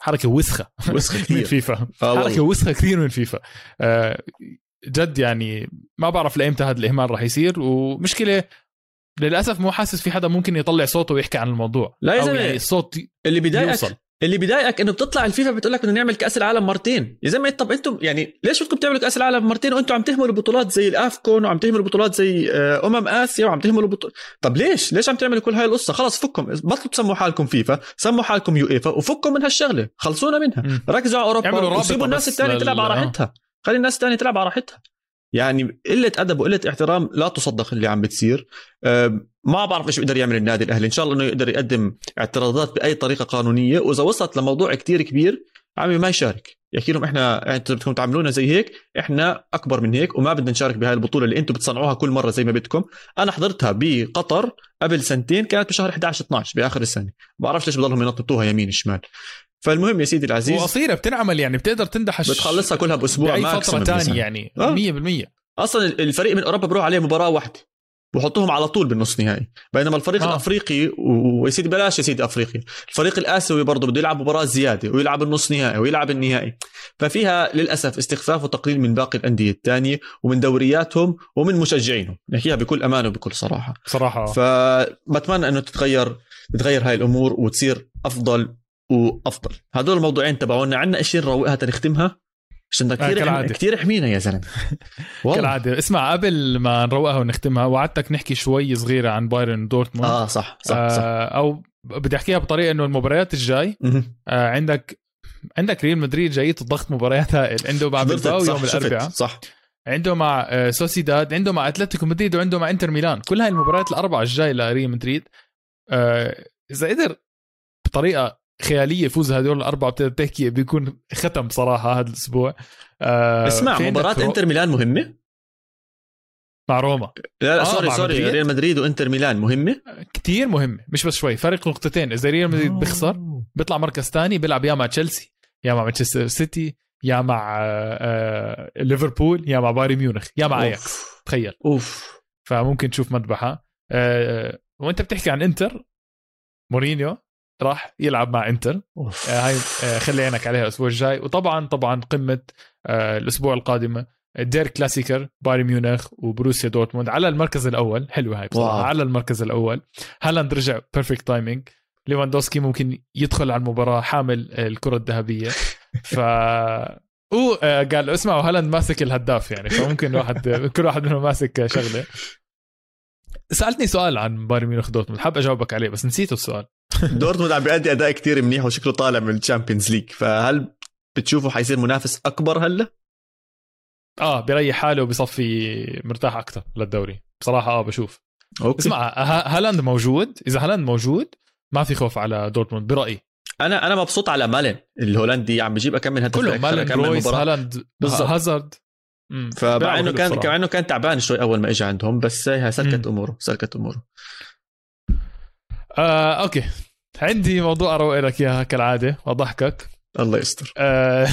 حركة وسخة. وسخة كثير. من فيفا حركة وسخة كثير من فيفا. آه جد يعني ما بعرف لأيمتى هذا الإهمال راح يصير ومشكلة للأسف مو حاسس في حدا ممكن يطلع صوته ويحكي عن الموضوع. لا يا زلمة يعني الصوت اللي بيضايقك اللي بيضايقك إنه بتطلع الفيفا بتقول لك بدنا نعمل كأس العالم مرتين. يا زلمة طب أنتم يعني ليش بدكم تعملوا كأس العالم مرتين وأنتم عم تهملوا بطولات زي الأفكون وعم تهملوا بطولات زي آه، أمم آسيا وعم تهملوا بطولات طب ليش؟ ليش عم تعملوا كل هاي القصة؟ خلص فكم بطلوا تسموا حالكم فيفا سموا حالكم يو ايفا وفكوا من هالشغلة. خلصونا منها. ركزوا على أوروبا وسيبوا الناس الثانية تلعب على راحتها. خلي الناس الثانية تلعب على راحتها. يعني قلة أدب وقلة احترام لا تصدق اللي عم بتصير. ما بعرف إيش بيقدر يعمل النادي الأهلي. إن شاء الله إنه يقدر يقدم اعتراضات بأي طريقة قانونية. وإذا وصلت لموضوع كتير كبير عمي ما يشارك. يحكي لهم إحنا أنتم بدكم تعاملونا زي هيك إحنا أكبر من هيك وما بدنا نشارك بهاي البطولة اللي أنتم بتصنعوها كل مرة زي ما بدكم. أنا حضرتها بقطر قبل سنتين كانت بشهر 11 12 بآخر السنة. بعرفش ليش بضلهم ينططوها يمين شمال. فالمهم يا سيدي العزيز وقصيرة بتنعمل يعني بتقدر تندحش بتخلصها كلها بأسبوع بأي فترة ثانية يعني آه. 100% أصلا الفريق من أوروبا بروح عليه مباراة واحدة بحطوهم على طول بالنص نهائي. بينما الفريق آه. الأفريقي ويا سيدي بلاش يا سيدي أفريقيا. الفريق الآسيوي برضه بده يلعب مباراة زيادة ويلعب النص نهائي ويلعب النهائي. ففيها للأسف استخفاف وتقليل من باقي الأندية الثانية ومن دورياتهم ومن مشجعينهم. نحكيها بكل أمان وبكل صراحة. صراحة. فبتمنى إنه تتغير تتغير هاي الأمور وتصير أفضل وأفضل. هدول الموضوعين تبعونا عندنا اشياء نروقها تنختمها عشان كثير آه كثير حمينا يا زلمة. كالعادة. اسمع قبل ما نروقها ونختمها وعدتك نحكي شوي صغيرة عن بايرن دورتموند. آه صح صح, آه صح. أو بدي أحكيها بطريقة إنه المباريات الجاي آه عندك عندك ريال مدريد جاي ضغط مباريات هائل عنده مع بلباو يوم الأربعاء. صح. عنده مع آه، سوسيداد عنده مع أتلتيكو مدريد وعنده مع إنتر ميلان. كل هاي المباريات الأربعة الجاي لريال مدريد. آه، إذا قدر بطريقة خيالية يفوز هدول الأربعة بتحكي بيكون ختم صراحة هذا الأسبوع. آه اسمع مباراة رو... إنتر ميلان مهمة؟ مع روما. لا لا آه sorry sorry ريال مدريد وإنتر ميلان مهمة؟ كتير مهمة مش بس شوي. فرق نقطتين إذا ريال مدريد بيخسر بيطلع مركز ثاني بيلعب يا مع تشيلسي يا مع مانشستر سيتي يا مع آه, آه، ليفربول يا مع بايرن ميونخ يا مع أياكس. تخيل. أوف. فممكن تشوف مذبحة. أه وأنت بتحكي عن إنتر مورينيو. راح يلعب مع انتر. آه هاي آه خلي عينك عليها الأسبوع الجاي. وطبعا طبعا قمة آه الأسبوع القادمه Der Klassiker بايرن ميونخ وبروسيا دورتموند على المركز الأول. حلوة هاي بصراحة. واو. على المركز الأول. هالاند رجع perfect timing ليفاندوسكي ممكن يدخل على المباراة حامل الكرة الذهبية. ف قال اسمعوا هالاند ماسك الهداف يعني فممكن واحد كل واحد منهم ماسك شغلة. سألتني سؤال عن بايرن ميونخ دورتموند حاب أجاوبك عليه بس نسيته السؤال. دورتموند عم بيأدي أداء كتير منيح وشكله طالع من ال Champions League فهل بتشوفه حيصير منافس أكبر هلأ؟ آه بيريح حاله وبصفي مرتاح أكثر للدوري. بصراحة آه بشوف. okay. اسمع هالاند موجود. إذا هالاند موجود ما في خوف على دورتموند برأيي. أنا أنا مبسوط على مالن الهولندي عم بجيب أكمل هدف كله مالن رويس هالاند هازارد. فمع إنه كان كمان انه كان تعبان شوي أول ما اجى عندهم بس هي سلكت أموره سلكت أموره. آه، okay. عندي موضوع أروق لك إياها كالعادة وأضحكك. الله يستر. آه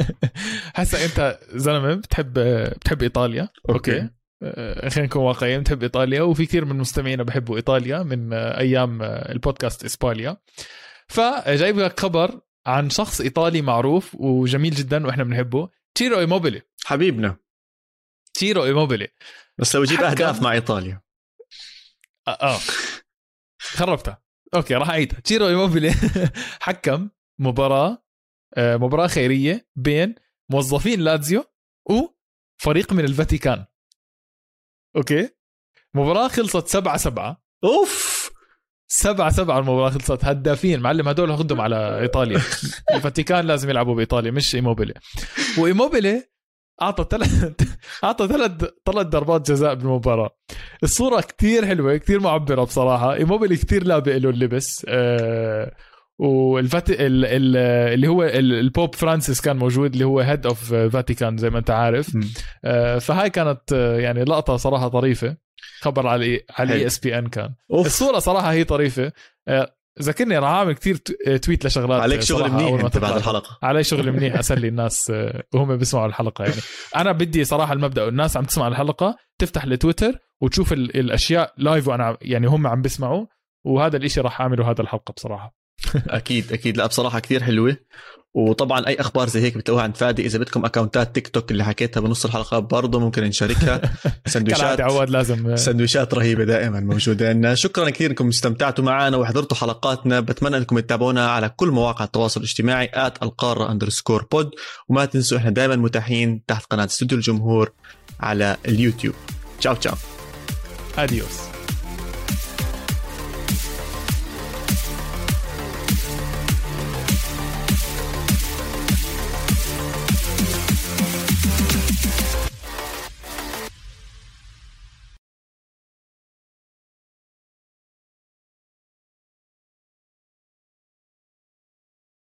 هسا أنت زلمة بتحب بتحب إيطاليا. okay, okay. آه خلينا نكون واقعيين بتحب إيطاليا وفي كثير من مستمعينا بحبوا إيطاليا من أيام البودكاست اسباليا فجايب لك خبر عن شخص إيطالي معروف وجميل جدا وإحنا بنحبه. تشيرو إيموبيلي. حبيبنا. تشيرو إيموبيلي. بس لو يجيب أهداف مع إيطاليا. آه, آه. خربتها. okay راح أعيدها. تشيرو إيموبيلي حكم مباراة آه، مباراة خيرية بين موظفين لاتزيو وفريق من الفاتيكان. okay؟ مباراة خلصت 7 7 أوف! 7 7 المباراة خلصت. هدافين. معلم هدول خدهم على إيطاليا. الفاتيكان لازم يلعبوا بإيطاليا مش إيموبيلي. وإيموبيلي أعطى ثلاث أعطى ثلاث ثلاث ضربات جزاء بالمباراة. الصورة كتير حلوة كتير معبرة بصراحة. إيموبيلي كتير لابق له اللبس. أه والفات ال... ال... اللي هو ال Pope فرانسيس كان موجود اللي هو head of فاتيكان زي ما انت عارف. أه فهاي كانت آه، يعني لقطة صراحة طريفة خبر على على ال ESPN كان. أوف. الصورة صراحة هي طريفة. أه ذكرني راح اعمل كثير tweet لشغلات عليك شغل منيح أنت بعد الحلقة. علي شغل منيح أسلي الناس آه، وهم بيسمعوا الحلقة يعني. أنا بدي صراحة المبدأ الناس عم تسمع الحلقة تفتح التويتر وتشوف الأشياء live وأنا يعني هم عم بيسمعوا وهذا الإشي راح أعمله هذا الحلقة بصراحة. أكيد أكيد. لا بصراحة كثير حلوة. وطبعا أي أخبار زي هيك بتلاقوها عند فادي إذا بدكم اكونتات تيك توك اللي حكيتها بنص الحلقة برضه ممكن نشاركها. سندويشات عواد لازم سندويشات رهيبة دائما موجودة شكرا كثير إنكم استمتعتوا معنا وحضرتوا حلقاتنا. بتمنى إنكم تتابعونا على كل مواقع التواصل الاجتماعي at القارة underscore pod وما تنسوا إحنا دائما متاحين تحت قناة استوديو الجمهور على اليوتيوب. تشاو تشاو. adiós